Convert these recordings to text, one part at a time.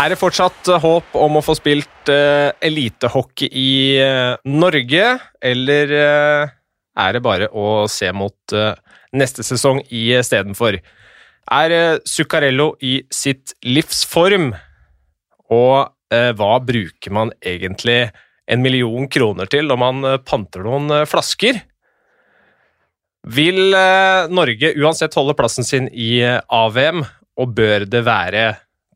Er det fortsatt håp om å få spilt uh, elitehockey i uh, Norge, eller uh, er det bare å se mot neste sesong istedenfor? Er Zuccarello i sitt livsform, og hva bruker man egentlig en million kroner til når man panter noen flasker? Vil Norge uansett holde plassen sin i AVM, og bør det være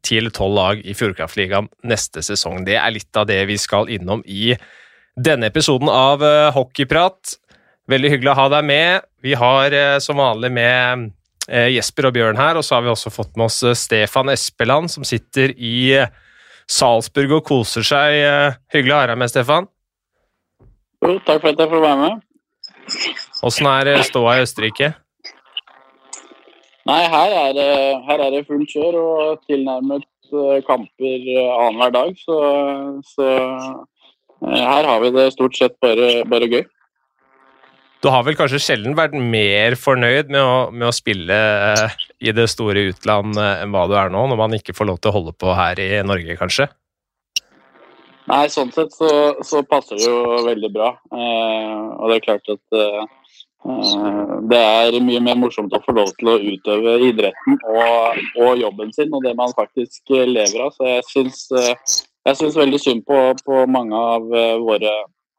til tolv lag i Fjordkraftligaen neste sesong. Det er litt av det vi skal innom i denne episoden av uh, Hockeyprat. Veldig hyggelig å ha deg med. Vi har uh, som vanlig med uh, Jesper og Bjørn her, og så har vi også fått med oss Stefan Espeland, som sitter i Salzburg og koser seg. hyggelig å ha deg med, Stefan. Jo, takk for at jeg får være med. Åssen er ståa i Østerrike? Nei, her er, det, her er det fullt kjør og tilnærmet eh, kamper eh, annenhver dag. Så, så, eh, her har vi det stort sett bare, bare, gøy. Du har vel kanskje sjelden vært mer fornøyd med å, med å spille i det store utland enn hva du er nå, når man ikke får lov til å holde på her i Norge, kanskje? Nei, sånn sett så, så passer det jo veldig bra. Eh, og det er klart at eh, Eh, det er mye mer morsomt å få lov til å utøve idretten og, og jobben sin og det man faktisk lever av. Så eh, jeg syns veldig synd på, på, mange av eh, våre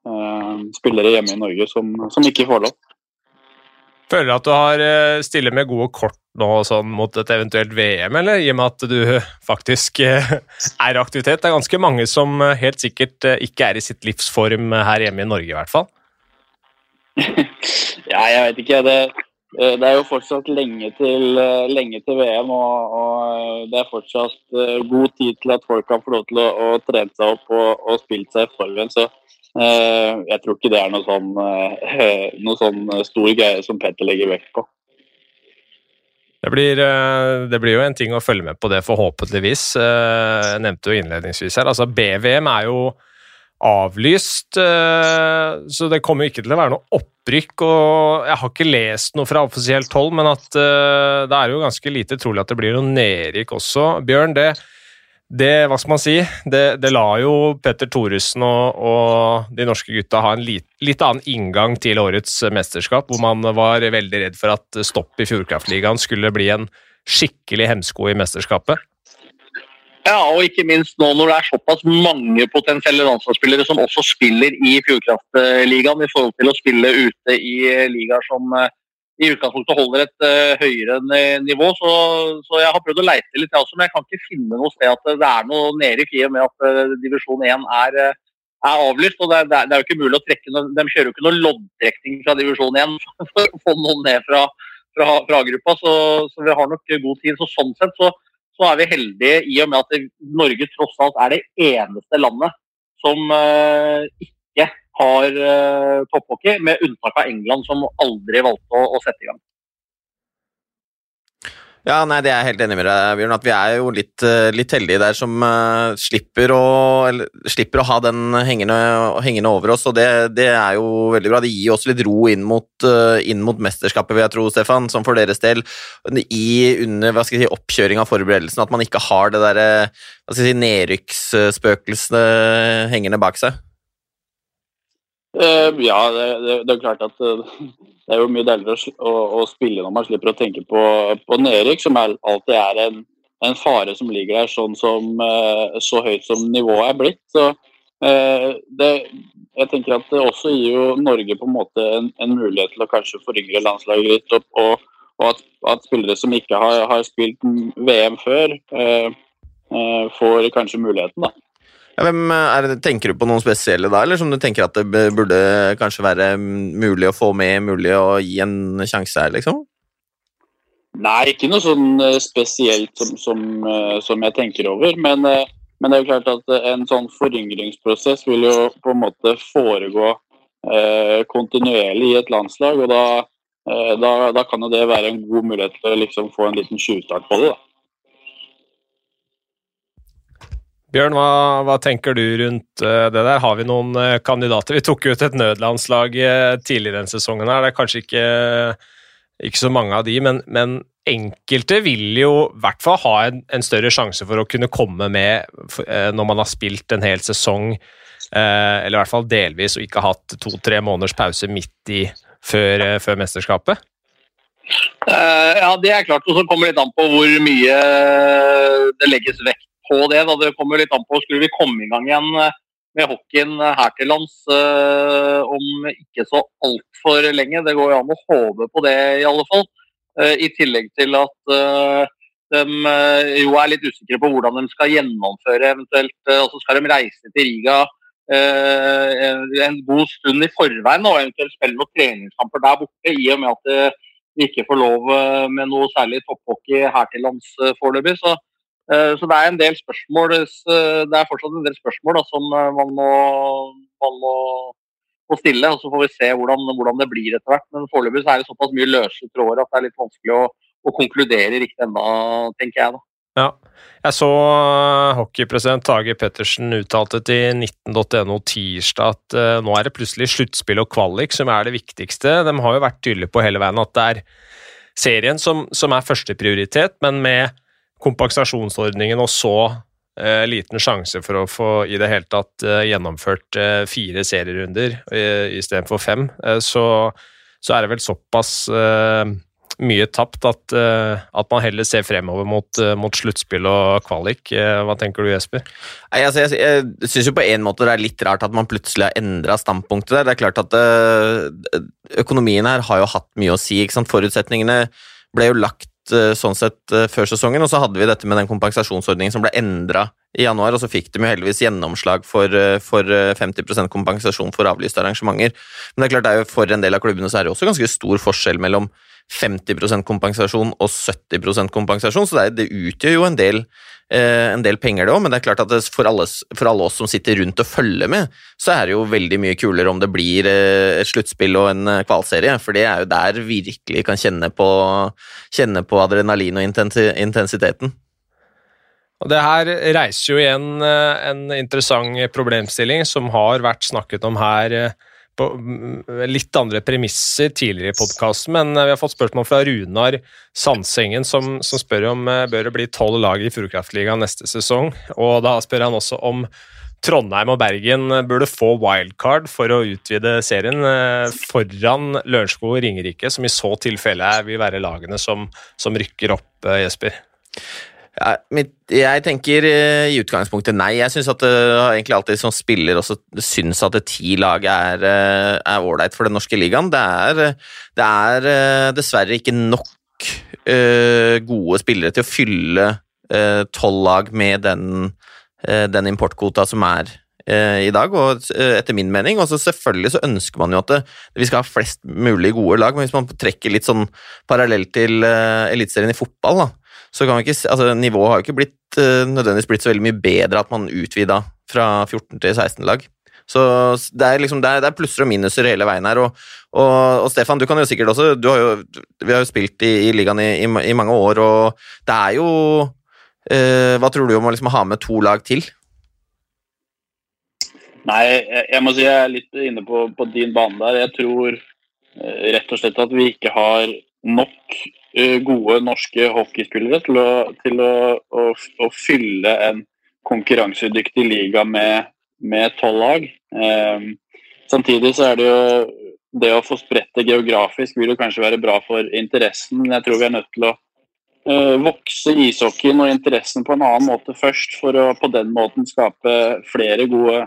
uh, spillere hjemme i Norge som, som, ikke får lov. Føler du at du har stille med gode kort nå sånn mot et eventuelt VM, eller i og med at du faktisk er i aktivitet? Det er ganske mange som helt sikkert ikke er i sitt livsform her hjemme i Norge, i hvert fall. Ja, jeg vet ikke. Det, eh, det, er jo fortsatt lenge til, eh, lenge til VM, og, og, eh, det er fortsatt god tid til at folk kan få lov til å, å trene seg opp og, og spille seg i forveien. Så uh, jeg tror ikke det er noe sånn, uh, noe sånn stor greie som Petter legger vekt på. Det blir, det blir, jo en ting å følge med på det, forhåpentligvis. Jeg nevnte jo innledningsvis her. altså BVM er jo avlyst, eh, så det kommer ikke til å være noe opprykk. og Jeg har ikke lest noe fra offisielt hold, men at eh, det er jo ganske lite trolig at det blir noe nedrykk også. Bjørn, det, det, hva skal man si, det, det la jo Petter Thoresen og, og, de norske gutta ha en litt, litt, annen inngang til årets mesterskap, hvor man var veldig redd for at stopp i Fjordkraftligaen skulle bli en skikkelig hemsko i mesterskapet. Ja, og ikke minst nå når det er såpass mange potensielle landslagsspillere som også spiller i Fjordkraftligaen, i forhold til å spille ute i ligaer som eh, i utgangspunktet holder et uh, høyere nivå. Så, så, jeg har prøvd å leite litt, jeg også, men jeg kan ikke finne noe sted at det er noe nede i og med at divisjon 1 er, er avlyst. og det er, det er, jo ikke mulig å trekke noe, De kjører jo ikke noe loddtrekning fra divisjon 1 for å få noen ned fra, fra, fra gruppa, så, så, vi har nok god tid. så Sånn sett så så er vi heldige i og med at Norge tross alt er det eneste landet som uh, ikke har uh, topphockey, med unntak av England, som aldri valgte å sette i gang. Ja, nei, det er jeg helt enig med deg, Bjørn. At vi er jo litt, eh, litt heldige der som uh, slipper, å, eller, slipper, å, ha den hengende, hengende over oss. og det, det, er jo veldig bra. Det gir oss litt ro inn mot, uh, inn mot mesterskapet, vil jeg tro, Stefan. Som for deres del, i under hva si, oppkjøring av forberedelsen, at man ikke har det derre si, nedrykksspøkelsene hengende bak seg. Uh, ja, det, det, det, er klart at det er jo mye deiligere å, å, spille når man slipper å tenke på, på nedrykk, som er, alltid er en, en, fare som ligger der sånn som, uh, så høyt som nivået er blitt. Så det, jeg tenker at det også gir jo Norge på en måte en, en mulighet til å kanskje foryngre landslaget litt. Og, og, og at, at, spillere som ikke har, har spilt VM før, uh, får kanskje muligheten. da. Hvem er det, Tenker du på noen spesielle da, eller som du tenker at det burde kanskje være mulig å få med, mulig å gi en sjanse her, liksom? Nei, ikke noe sånn eh, spesielt som, som, eh, som jeg tenker over. Men, eh, men, det er jo klart at en sånn foryngringsprosess vil jo på en måte foregå eh, kontinuerlig i et landslag. Og da, eh, da, da, kan jo det være en god mulighet til å liksom få en liten tjuvstart på det. da. Bjørn, hva, hva, tenker du rundt uh, det der? Har vi noen uh, kandidater? Vi tok ut et nødlandslag uh, tidligere denne sesongen. her. Det er kanskje ikke, ikke, så mange av de, men, men enkelte vil jo i hvert fall ha en, en, større sjanse for å kunne komme med når man har spilt en hel sesong, eller i hvert fall delvis, og ikke hatt to-tre måneders pause midt i før, før mesterskapet? ja, det er klart. Og så kommer det litt an på hvor mye det legges vekt på det. Da. Det kommer litt an på Skulle vi komme i gang igjen med hockeyen her til lands uh, om ikke så altfor lenge. Det går jo an å håpe på det, i alle fall. I tillegg til at de jo er litt usikre på hvordan de skal gjennomføre eventuelt. Altså så skal de reise til Riga en god stund i forveien og eventuelt spille noen treningskamper der borte, i og med at de ikke får lov med noe særlig topphockey her til lands foreløpig. Så Eh, så det er en del spørsmål eh, det er fortsatt en del spørsmål da, som eh, man må, man må, må stille. og Så får vi se hvordan, hvordan det blir etter hvert. Men foreløpig er det såpass mye løse tråder at det er litt vanskelig å, å konkludere riktig ennå, tenker jeg. da. Ja. Jeg så hockeypresident Tage Pettersen uttalte til 19.no tirsdag at nå er det plutselig sluttspill og kvalik som er det viktigste. De har jo vært tydelige på hele veien at det er serien som, som er førsteprioritet, men med kompensasjonsordningen og så eh, liten sjanse for å få i det hele tatt eh, gjennomført eh, fire serierunder eh, istedenfor fem, eh, så, så, er det vel såpass eh, mye tapt at, at, man heller ser fremover mot, mot sluttspill og kvalik. Hva tenker du, Jesper? Nei, altså, jeg jeg syns jo på en måte det er litt rart at man plutselig har endra standpunktet der. Det er klart at økonomien her har jo hatt mye å si. Forutsetningene ble jo lagt sånn sett eh, før sesongen, og så hadde vi dette med den kompensasjonsordningen som ble endra i januar, og så fikk de jo heldigvis gjennomslag for, eh, for 50 kompensasjon for avlyste arrangementer. Men det er klart, det er jo for en del av klubbene så er det også ganske stor forskjell mellom 50% kompensasjon og 70% kompensasjon, så det, utgjør jo en del, eh, en del penger, det òg. Men det er klart at for, alle, for, alle, oss som sitter rundt og følger med, så er det jo veldig mye kulere om det blir eh, et sluttspill og en eh, kvalserie. For det er jo der vi virkelig kan kjenne på, kjenne på adrenalin og intensiteten. Og Det her reiser jo igjen en interessant problemstilling som har vært snakket om her på litt andre premisser tidligere i podkasten, men eh, vi har fått spørsmål fra Runar Sandsengen, som, som spør om eh, bør det bli tolv lag i Furukraftligaen neste sesong. Og da spør han også om Trondheim og Bergen burde få wildcard for å utvide serien eh, foran Lørenskog og Ringerike, som i så tilfelle vil være lagene som, som rykker opp, Jesper. Ja, jeg tenker uh, i utgangspunktet nei. Jeg syns at uh, egentlig alltid som spiller også syns at ti lag er uh, for den norske ligaen. Det er, det er uh, dessverre ikke nok gode spillere til å fylle tolv lag med den, den importkvota som er i dag, og etter min mening. Og så selvfølgelig så ønsker man jo at det, vi skal ha flest mulig gode lag, men hvis man trekker litt sånn parallelt til Eliteserien i fotball, da, så kan vi ikke altså Nivået har jo ikke blitt, uh, nødvendigvis blitt så veldig mye bedre at man utvida fra 14 til 16 lag. Så det er, liksom, det er, det er plusser og minuser hele veien her. Og, og, og, Stefan, du kan jo sikkert også har jo, Vi har jo spilt i, i ligaen i, i, i, mange år, og det er jo uh, Hva tror du om å liksom ha med to lag til? Nei, jeg, jeg, må si jeg er litt inne på, på din bane der. Jeg tror uh, rett og slett at vi ikke har nok Eh, gode norske hockeyspillere til å, til å, å, å fylle en konkurransedyktig liga med tolv lag. Eh, samtidig så er det jo det å få spredt det geografisk vil jo kanskje være bra for interessen, men jeg tror vi er nødt til å uh, vokse ishockeyen og interessen på en annen måte først, for å på den måten skape flere gode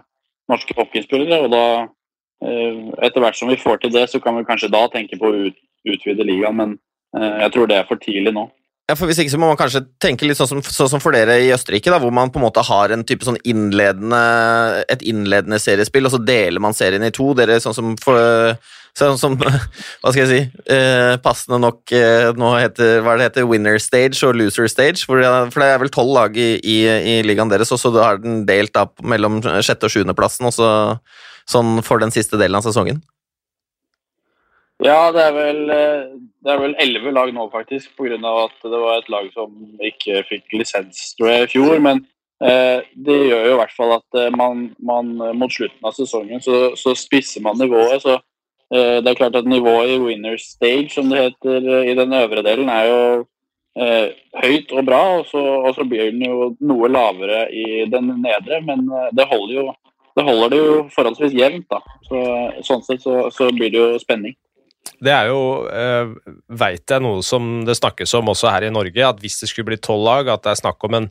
norske hockeyspillere. Og da, uh, etter hvert som vi får til det, så kan vi kanskje da tenke på ut, utvide ligaen. men Eh, jeg tror det er for tidlig nå. Ja, for Hvis ikke så må man kanskje tenke litt sånn som, sånn som for dere i Østerrike, da, hvor man på en måte har en type sånn innledende, et innledende seriespill, og så deler man serien i to. Dere sånn som for, sånn som, Hva skal jeg si eh, Passende nok eh, nå heter hva det heter, winner stage og loser stage. For, for det er vel tolv lag i, i, i, ligaen deres, og så er den delt da mellom sjette- og sjuendeplassen, sånn for den siste delen av sesongen. Ja, det er vel eh, det er vel elleve lag nå, faktisk, pga. at det var et lag som ikke fikk lisens i fjor. Men eh, det gjør jo i hvert fall at eh, man, man mot slutten av sesongen så, så spisser man nivået. så eh, Det er klart at nivået i winners stage, som det heter eh, i den øvre delen, er jo eh, høyt og bra, og så, og så, blir den jo noe lavere i den nedre. Men eh, det holder jo det holder det jo forholdsvis jevnt. da. Så, sånn sett så, så, blir det jo spenning. Det er jo, eh, veit jeg, noe som det snakkes om også her i Norge, at hvis det skulle bli tolv lag, at det er snakk om en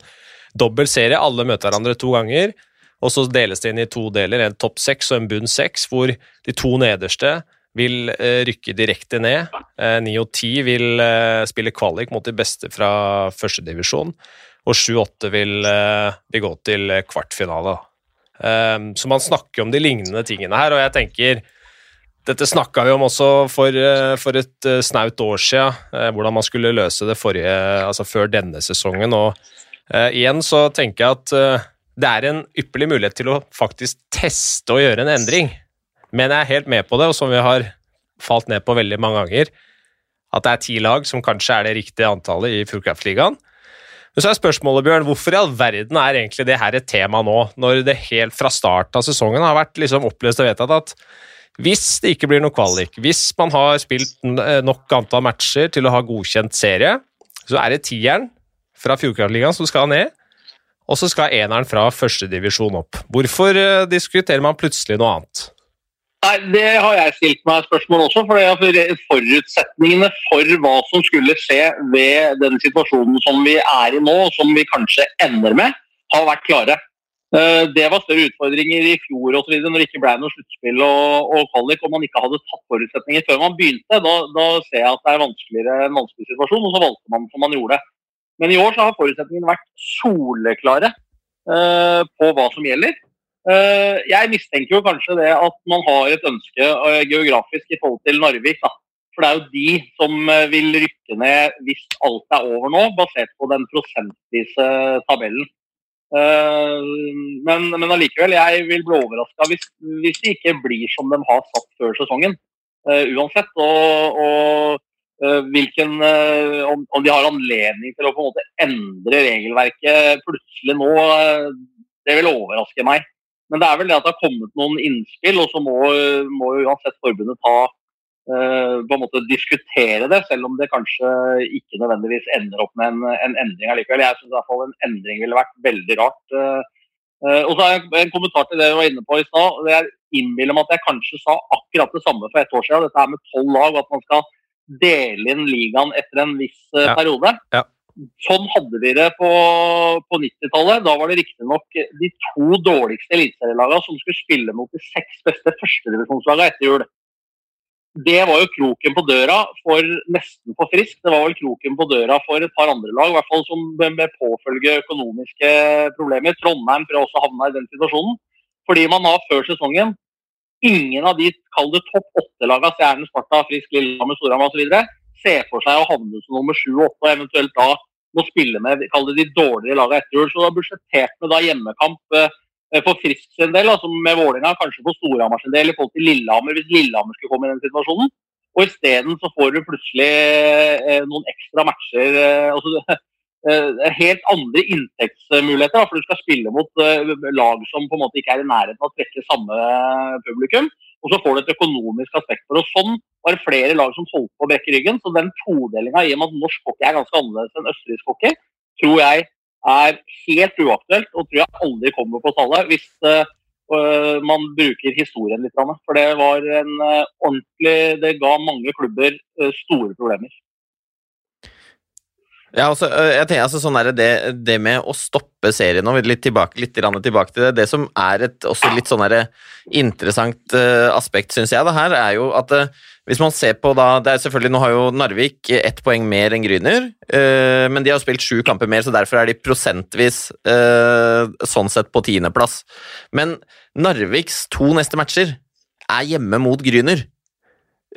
dobbel serie, alle møter hverandre to ganger, og så deles det inn i to deler, en topp seks og en bunn seks, hvor de to nederste vil eh, rykke direkte ned. Eh, ni og ti vil eh, spille kvalik mot de beste fra førstedivisjon, og sju-åtte vil, vil gå til kvartfinale. Så man snakker om de lignende tingene her, og jeg tenker dette snakka vi om også for, for et snaut år siden, hvordan man skulle løse det forrige, altså før denne sesongen. Og uh, igjen så tenker jeg at uh, det er en ypperlig mulighet til å faktisk teste og gjøre en endring. Men jeg er helt med på det, og som vi har falt ned på veldig mange ganger, at det er ti lag som kanskje er det riktige antallet i Fjordkraftligaen. Men så er spørsmålet, Bjørn, hvorfor i all verden er egentlig det her et tema nå, når det helt fra start av sesongen har vært liksom oppløst og vedtatt at hvis det ikke blir noe kvalik, hvis man har spilt nok antall matcher til å ha godkjent serie, så er det tieren fra Fjordkraftligaen som skal ned, og så skal eneren fra førstedivisjon opp. Hvorfor eh, diskuterer man plutselig noe annet? Nei, Det har jeg stilt meg spørsmål også. for Forutsetningene for hva som skulle skje ved den situasjonen som vi er i nå, som vi kanskje ender med, har vært klare. Eh, det var større utfordringer i fjor og så videre, når det ikke ble noe sluttspill og, og kvalik, og man ikke hadde tatt forutsetninger før man begynte. Da, da ser jeg at det er vanskeligere, en vanskelig situasjon, og så valgte man som man gjorde. Men i år så har forutsetningene vært soleklare eh, på hva som gjelder. Eh, jeg mistenker jo kanskje det at man har et ønske eh, geografisk i forhold til Narvik. Da. For det er jo de som vil rykke ned hvis alt er over nå, basert på den prosentvise tabellen. Men, men allikevel, jeg vil bli overraska hvis, hvis, det ikke blir som de har satt før sesongen. Uansett. Og, og Eh, hvilken, eh, om, om, de har anledning til å på en måte endre regelverket plutselig nå, eh, det vil overraske meg. Men det er vel det at det har kommet noen innspill, og så må, må uansett forbundet ta på en måte diskutere det, selv om det kanskje ikke nødvendigvis ender opp med en, en endring allikevel. Jeg syns i hvert fall en endring ville vært veldig rart. og så har jeg en kommentar til det du var inne på i stad. Jeg innbiller meg at jeg kanskje sa akkurat det samme for ett år siden. Dette her med tolv lag, at man skal dele inn ligaen etter en viss ja. periode. Ja. Sånn hadde vi det på, på 90-tallet. Da var det riktignok de to dårligste eliteserielagene som skulle spille mot de seks beste førstedivisjonslagene etter jul. Det var jo kroken på døra for nesten for Frisk. Det var vel kroken på døra for et par andre lag, i hvert fall som med påfølge økonomiske problemer. Trondheim tror jeg også havna i den situasjonen. Fordi man har før sesongen ingen av de kall det topp åtte-lagene, Stjernen, Sparta, Frisk, Lillehammer, Storhamar osv., ser for seg å havne som nummer sju og åtte, og eventuelt da må spille med kall det de dårligere lagene etter jul. Så har budsjettert med da hjemmekamp eh, for Frisk sin del, altså med Vålerenga, kanskje for Storhamar sin del i forhold til Lillehammer, hvis Lillehammer skulle komme i den situasjonen. Og isteden så får du plutselig eh, noen ekstra matcher. Eh, altså, Eh, helt andre inntektsmuligheter. For du skal spille mot eh, lag som på en måte ikke er i nærheten av å trekke samme publikum. Og så får du et økonomisk aspekt for det. Sånn var det flere lag som holdt på å brekke ryggen. Så den todelinga i og med at norsk hockey er ganske annerledes enn østerriksk hockey, tror jeg er helt uaktuelt og tror jeg aldri kommer på tallet hvis uh, man bruker historien litt. For det var en uh, ordentlig Det ga mange klubber uh, store problemer. Ja, altså, jeg tenker altså sånn er det, det med å stoppe serien nå, litt tilbake, litt tilbake til det. Det som er et også litt sånn interessant uh, aspekt, syns jeg, det her, er jo at uh, hvis man ser på da det er selvfølgelig, Nå har jo Narvik ett poeng mer enn Gryner, uh, men de har spilt sju kamper mer, så derfor er de prosentvis sånn sett på tiendeplass. Men Narviks to neste matcher er hjemme mot Gryner.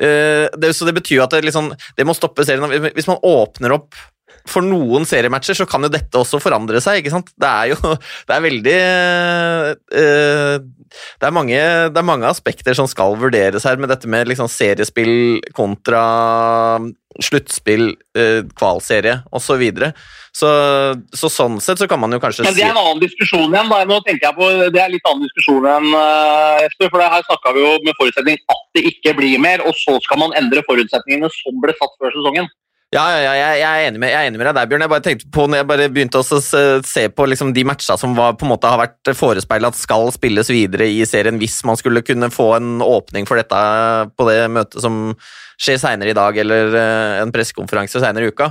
Så det betyr jo at det, liksom, det må stoppe serien. Hvis man åpner opp for noen seriematcher så kan jo dette også forandre seg, ikke sant. Det er jo Det er veldig uh, det, er mange, det er mange aspekter som skal vurderes her, med dette med liksom seriespill kontra sluttspill, uh, kvalserie osv. Så, videre. så Så sånn sett så kan man jo kanskje si Men det er en annen diskusjon igjen. Da. Nå tenker jeg på, Det er litt annen diskusjon enn uh, Esper. for Her snakka vi jo med forutsetning at det ikke blir mer, og så skal man endre forutsetningene som ble satt før sesongen. Ja, ja, ja jeg, er enig med, jeg er enig med deg der, Bjørn. Jeg bare tenkte på, når jeg bare begynte å se på liksom de matcha som var, på en måte har vært forespeila at skal spilles videre i serien hvis man skulle kunne få en åpning for dette på det møtet som skjer seinere i dag, eller eh, en pressekonferanse seinere i uka,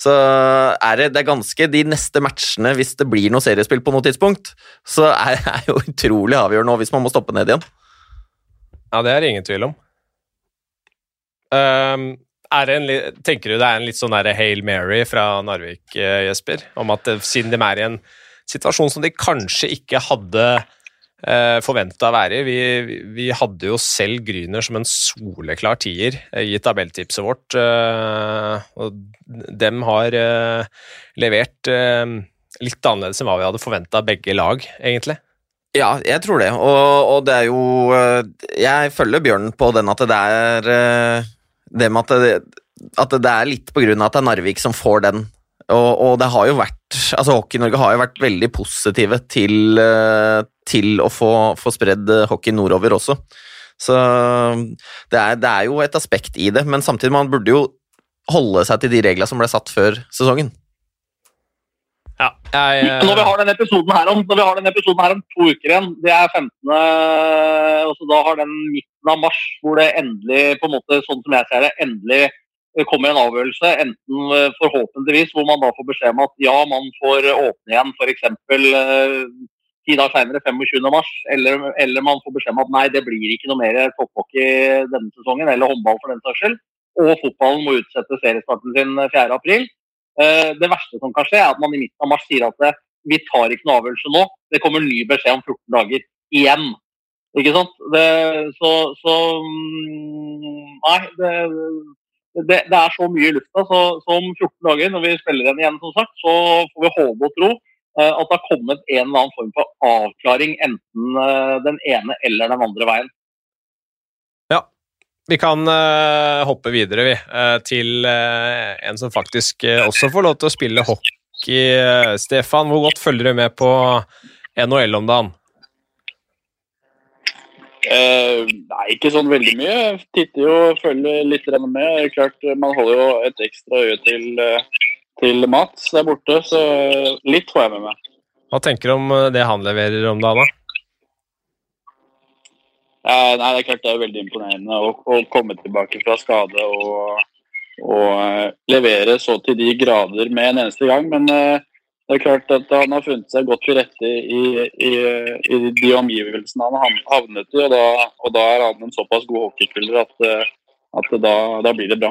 så er det, det er ganske de neste matchene, hvis det blir noe seriespill på noe tidspunkt, så er det jo utrolig avgjørende hvis man må stoppe ned igjen. Ja, det er det ingen tvil om. Um, en, tenker du det er en litt sånn der Hail Mary fra Narvik, eh, Jesper? Om at eh, siden de er i en situasjon som de kanskje ikke hadde eh, forventa å være i vi, vi, hadde jo selv Gryner som en soleklar tier eh, i tabelltipset vårt. Eh, og dem har levert litt annerledes enn hva vi hadde forventa begge lag, egentlig. Ja, jeg tror det. Og, og, det er jo Jeg følger Bjørn på den at det er det med at det, at det er litt på grunn av at det er Narvik som får den. Og, og det har jo vært altså Hockey-Norge har jo vært veldig positive til, eh, til å få, få spredd hockey nordover også. Så det er, det er, jo et aspekt i det, men samtidig man burde jo holde seg til de reglene som ble satt før sesongen. Ja, jeg, jeg... Når vi har denne episoden her om, når vi har denne episoden her om to uker igjen, det er 15. og så Da har den midten av mars hvor det endelig, på en måte, sånn som jeg ser det, endelig kommer en avgjørelse. Enten eh, forhåpentligvis hvor man da får beskjed om at ja, man får åpne igjen f.eks. Eh, ti dager senere, 25. mars, eller, eller, man får beskjed om at nei, det blir ikke noe mer topphockey denne sesongen, eller håndball for den saks skyld. Og fotballen må utsette seriestarten sin 4. april. Eh, det verste som kan skje, er at man i midten av mars sier at vi tar ikke noen avgjørelse nå. Det kommer ny beskjed om 14 dager. Igjen. Ikke sant? Det, så, så, mm, Nei, det, det, det, er så mye i lufta. Så, så, om 14 dager, når vi spiller den igjen, som sagt, så får vi håpe og tro eh, at det har kommet en eller annen form for avklaring, enten eh, den ene eller den andre veien. Vi kan uh, hoppe videre vi, uh, til uh, en som faktisk også får lov til å spille hockey. Stefan, hvor godt følger du med på NHL om dagen? Nei, ikke sånn veldig mye. Titter jo og følger litt med. Klart, Man holder jo et ekstra øye til, til Mats der borte, så litt får jeg med meg. Hva tenker du om det han leverer om dagen, da? nei, det er klart det er veldig imponerende å, å komme tilbake fra skade og, og uh, levere så til de grader med en eneste gang. Men uh, det er klart at han har funnet seg godt til rette i, i, i de omgivelsene han har havnet i, og da, og da, er han en såpass god hockeyspiller at, uh, at da, da, blir det bra.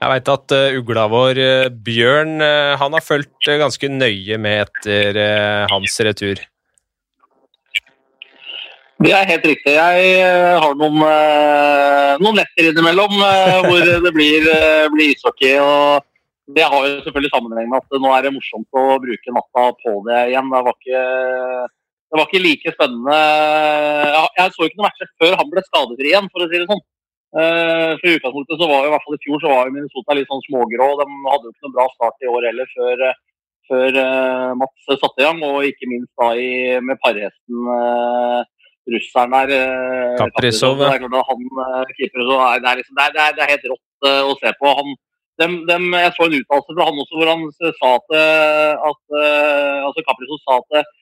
Jeg veit at ugla vår Bjørn han har fulgt ganske nøye med etter hans retur. Det er helt riktig. Jeg eh, har noen, eh, noen netter innimellom eh, hvor det blir, blir ishockey. og Det har jo selvfølgelig sammenheng med at nå er det morsomt å bruke natta på det igjen. Det var ikke, det var ikke like spennende. Jeg så ikke noen matcher før han ble skadefri igjen, for å si det sånn. For i utgangspunktet så var jo i hvert fall i fjor så var jo Minnesota litt sånn smågrå. De hadde jo ikke noen bra start i år heller før, før Mats satte i gang. Og ikke minst da i, med parhesten russeren der. Eh, Kaprizov. Det er klart han eh, keeper, så er det, liksom, det, er, det, er, helt rått eh, å se på. Han, dem, dem, jeg så en uttalelse fra han også hvor han sa at, at altså Kaprizov sa at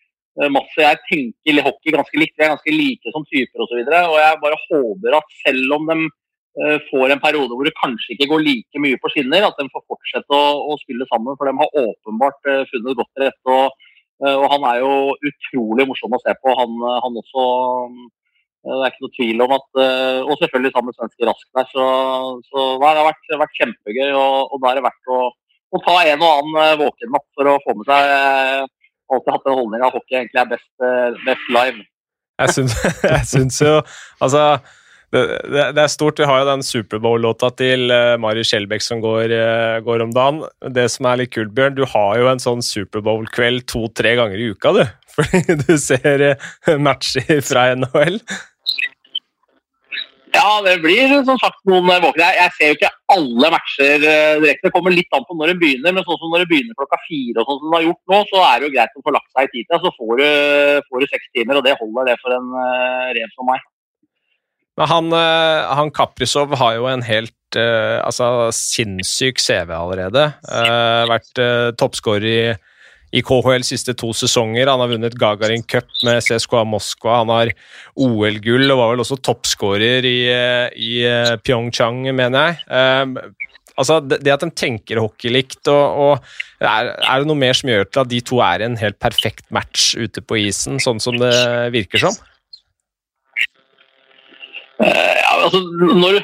Mats og jeg tenker hockey ganske likt. Vi er ganske like som typer osv. Og, så og jeg bare håper at selv om de får en periode hvor det kanskje ikke går like mye på skinner, at de får fortsette å, å spille sammen. For de har åpenbart funnet godt til rette. og Eh, og han er jo utrolig morsom å se på, han, eh, han også. Eh, det er ikke noe tvil om at Og selvfølgelig sammen med svenske Rask der. Så, så det har vært, vært kjempegøy. Og, og, da er det verdt å, å, ta en og annen våkennatt for å få med seg Alltid hatt den holdninga at hockey egentlig er best, best live. Jeg syns, jeg syns jo Altså det, det, det, er stort. Vi har jo den Superbowl-låta til Mari Skjelbæk som går, går, om dagen. Det som er litt kult, Bjørn, du har jo en sånn Superbowl-kveld to-tre ganger i uka, du. Fordi du ser matcher fra NHL. Ja, det blir som sagt noen våkne. Jeg, ser jo ikke alle matcher direkte. Det kommer litt an på når det begynner, men sånn som når det begynner klokka fire, og sånn som det har gjort nå, så er det jo greit å få lagt seg i tida. Så får du, får du seks timer, og det holder det for en rev som meg. Men han, eh, han Kaprizov har jo en helt eh, altså, sinnssyk CV allerede. Uh, vært uh, toppskårer i, i KHL siste to sesonger. Han har vunnet Gagarin Cup med CSKA Moskva. Han har OL-gull og var vel også toppskårer i, eh, i eh, Pyeongchang, mener jeg. Eh, altså, det, at de tenker hockey likt, og, og er, er det noe mer som gjør til at de to er en helt perfekt match ute på isen, sånn som det virker som? Eh, ja, altså, når,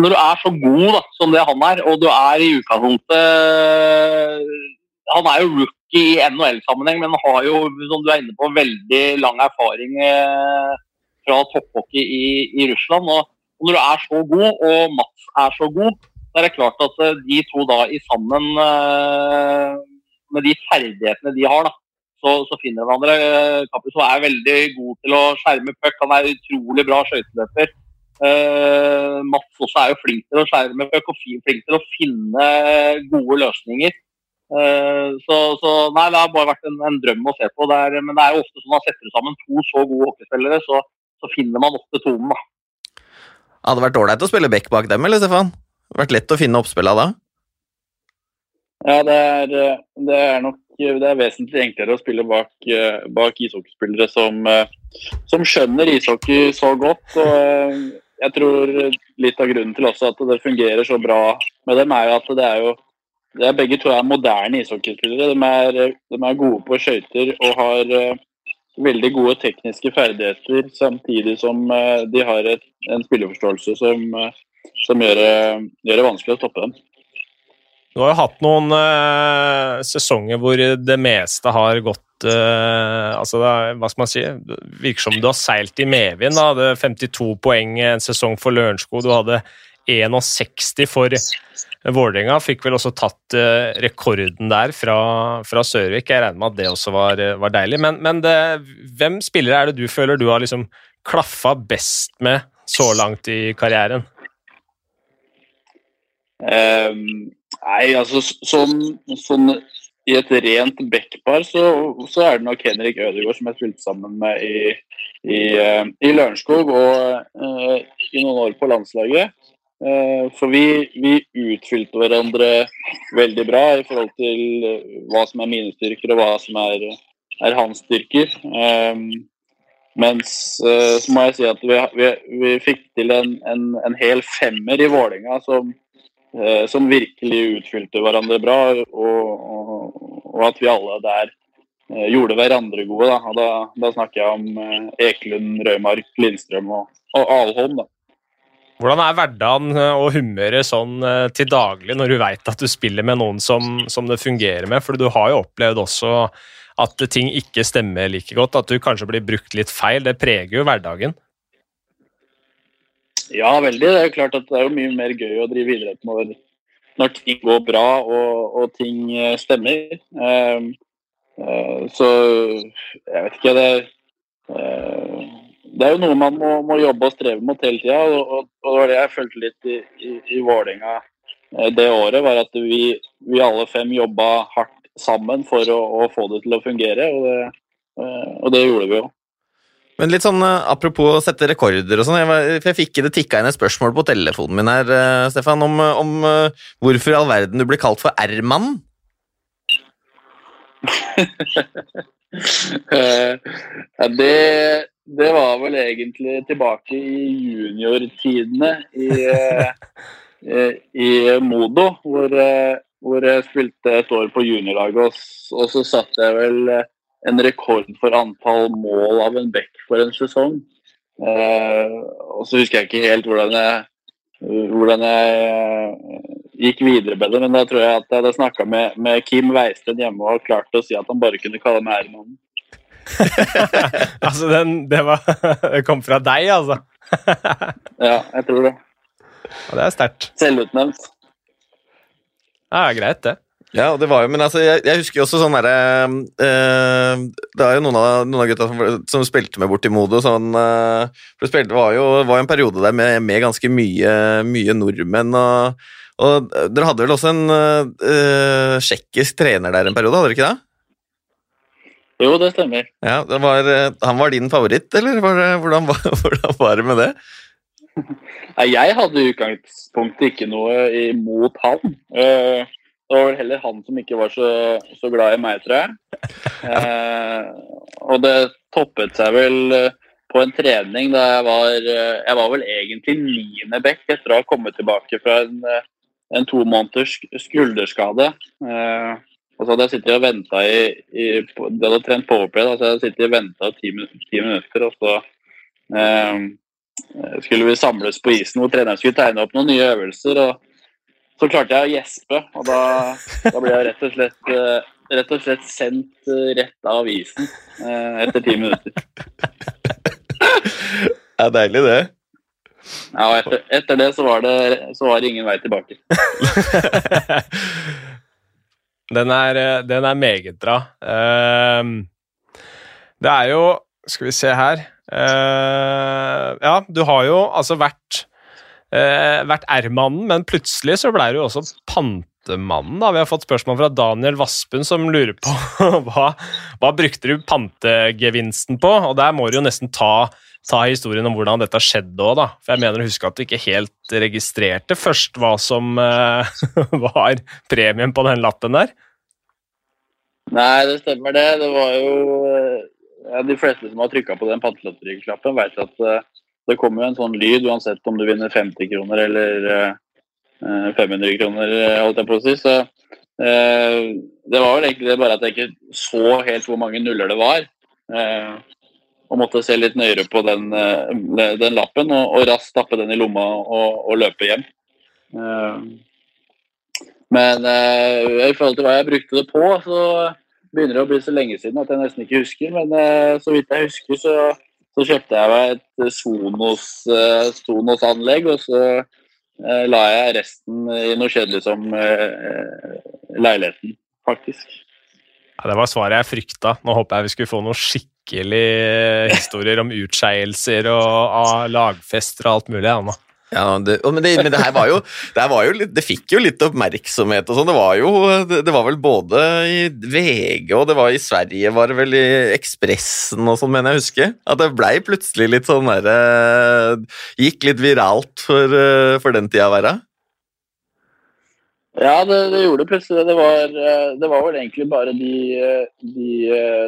når du er så god da, som det han er, og du er i utgangspunktet Han er jo rookie i NHL-sammenheng, men har jo, som du er inne på, veldig lang erfaring eh, fra topphockey i, i Russland. Og, når du er så god, og Mats er så god, så er det klart at eh, de to da i sammen eh, med de ferdighetene de har, da, så, så finner de hverandre. Kapusov er veldig god til å skjerme puck. Han er utrolig bra skøyteløper. Uh, Mats også er jo flink til å skjerme puck og flink til å finne gode løsninger. Uh, så, så, nei, Det har bare vært en, en drøm å se på. Det er, men det er jo ofte sånn at man setter sammen to så gode hockeyspillere, så, så finner man ofte tonen. da. Hadde det vært ålreit å spille back bak dem, eller Stefan? Vært lett å finne oppspillene da? Ja, det er, det er nok det er vesentlig enklere å spille bak, bak ishockeyspillere som, som skjønner ishockey så godt. og jeg tror litt av grunnen til også at det fungerer så bra med dem, er jo at det er jo det er Begge to er moderne ishockeyspillere. De, de er gode på skøyter og har uh, veldig gode tekniske ferdigheter, samtidig som uh, de har et, en spilleforståelse som, uh, som gjør, gjør, det vanskelig å stoppe dem. Du har jo hatt noen sesonger hvor det meste har gått altså er, hva skal man si, Det virker som du har seilt i medvind. Du hadde 52 poeng en sesong for Lørenskog. Du hadde 61 for Vålerenga. Fikk vel også tatt uh, rekorden der fra, fra Sørvik. Jeg regner med at det også var, var deilig. Men, men det, hvem spillere er det du føler du har liksom klaffa best med så langt i karrieren? Um, nei, altså sånn, sånn i et rent backpar så, så, er det nok Henrik Ødegaard som jeg spilte sammen med i, i, uh, i Lørenskog og uh, i noen år på landslaget. For vi, vi, utfylte hverandre veldig bra i forhold til hva som er mine styrker og hva som er, er hans styrker. Um, mens så må jeg si at vi, vi, vi fikk til en, en, en, hel femmer i Vålerenga som, som virkelig utfylte hverandre bra. og, og og at vi alle der eh, gjorde hverandre gode. Da, da, da snakker jeg om eh, Ekelund, Røymark, Lindstrøm og, og Alholm. Da. Hvordan er hverdagen og humøret sånn til daglig når du veit at du spiller med noen som, som, det fungerer med? For du har jo opplevd også at ting ikke stemmer like godt, at du kanskje blir brukt litt feil. Det preger jo hverdagen. Ja, veldig. Det er jo klart at det er jo mye mer gøy å drive idrett når, når ting går bra og, og ting eh, stemmer. Uh, uh, så jeg vet ikke det, uh, det er jo noe man må, må, jobbe og streve mot hele tida. Og, det var det jeg følte litt i, i, i Vålerenga det året. var At vi, vi alle fem jobba hardt sammen for å, å, få det til å fungere. Og det, og det gjorde vi jo. Men litt sånn uh, Apropos å sette rekorder og sånn. Jeg, jeg, fikk det tikka inn et spørsmål på telefonen min her, Stefan, om, om hvorfor i all verden du blir kalt for R-mann? det, det, var vel egentlig tilbake i juniortidene i, i Modo, hvor, hvor, jeg spilte et år på juniorlaget, og, og så satt jeg vel en rekord for antall mål av en back for en sesong. Eh, og så husker jeg ikke helt hvordan jeg, hvordan jeg eh, gikk videre med det, men da tror jeg at jeg hadde snakka med, med, Kim Weisten hjemme og klart å si at han bare kunne kalle meg Hermannen. altså, den, det, var, det kom fra deg, altså? ja, jeg tror det. Og det er sterkt. Selvutnevnt. Ja, greit, det. Ja, det var jo, men altså, jeg, jeg husker jo også sånn derre eh, Det er jo noen av, noen av gutta som, som, spilte med borti Modo. Sånn, eh, for det spilte, var jo var en periode der med, med ganske mye, mye nordmenn. Og, og, dere hadde vel også en eh, tsjekkisk trener der en periode, hadde dere ikke det? Jo, det stemmer. Ja, det var, Han var din favoritt, eller var det, hvordan, hvordan, var det med det? Nei, jeg hadde i utgangspunktet ikke noe imot han. Eh, det var vel heller han som ikke var så, så glad i meg, tror jeg. Eh, og det toppet seg vel eh, på en trening da jeg var Jeg var vel egentlig niende back etter å ha kommet tilbake fra en, en to måneders skulderskade. Og så hadde jeg sittet og venta i, i Det hadde trent powerplay, da, så jeg hadde sittet og venta ti, ti, minutter, og så eh, skulle vi samles på isen hvor treneren skulle tegne opp noen nye øvelser. og Så klarte jeg å gjespe, og da, da ble jeg rett og slett, eh, rett og slett sendt uh, rett av isen eh, etter ti minutter. Det er deilig, det. Ja, og etter, etter det så var, det så var det ingen vei tilbake. den, er, den er meget bra. Ehm, det er jo Skal vi se her Uh, ja, du har jo altså vært uh, vært R-mannen, men plutselig så ble du også pantemannen. da. Vi har fått spørsmål fra Daniel Vaspun som lurer på hva, hva brukte du pantegevinsten på? Og der må du jo nesten ta, ta historien om hvordan dette skjedde òg, da. For jeg mener å huske at du ikke helt registrerte først hva som uh, var premien på den lappen der. Nei, det stemmer det. Det var jo ja, de fleste som har trykka på den pantelotteriklappen, vet at uh, det kommer jo en sånn lyd uansett om du vinner 50 kroner eller uh, 500 kroner, eh, holdt jeg på å si. Så det var vel egentlig bare at jeg ikke så helt hvor mange nuller det var. Og måtte se litt nøyere på den, den lappen og, og, raskt stappe den i lomma og, og løpe hjem. men i forhold til hva jeg brukte det på, så begynner det å bli så lenge siden at jeg nesten ikke husker. Men så vidt jeg husker, så, så kjøpte jeg meg et Sonos-anlegg. Sonos-anlegg. Og så la jeg resten i noe kjedelig som leiligheten, faktisk. Ja, det var svaret jeg frykta. Nå håper jeg vi skulle få noe skikkelig historier om utskeielser og lagfester og alt mulig. Anna. Ja, det, men, det, men det, her var jo, det, var jo litt, det fikk jo litt oppmerksomhet og sånn. Det var jo det, var vel både i VG og det var i Sverige, var det vel i Ekspressen og sånn, mener jeg å huske. At det blei plutselig litt sånn derre Gikk litt viralt for, for den tida å verda. Ja, det, det, gjorde plutselig det. Var, det var vel egentlig bare de, de,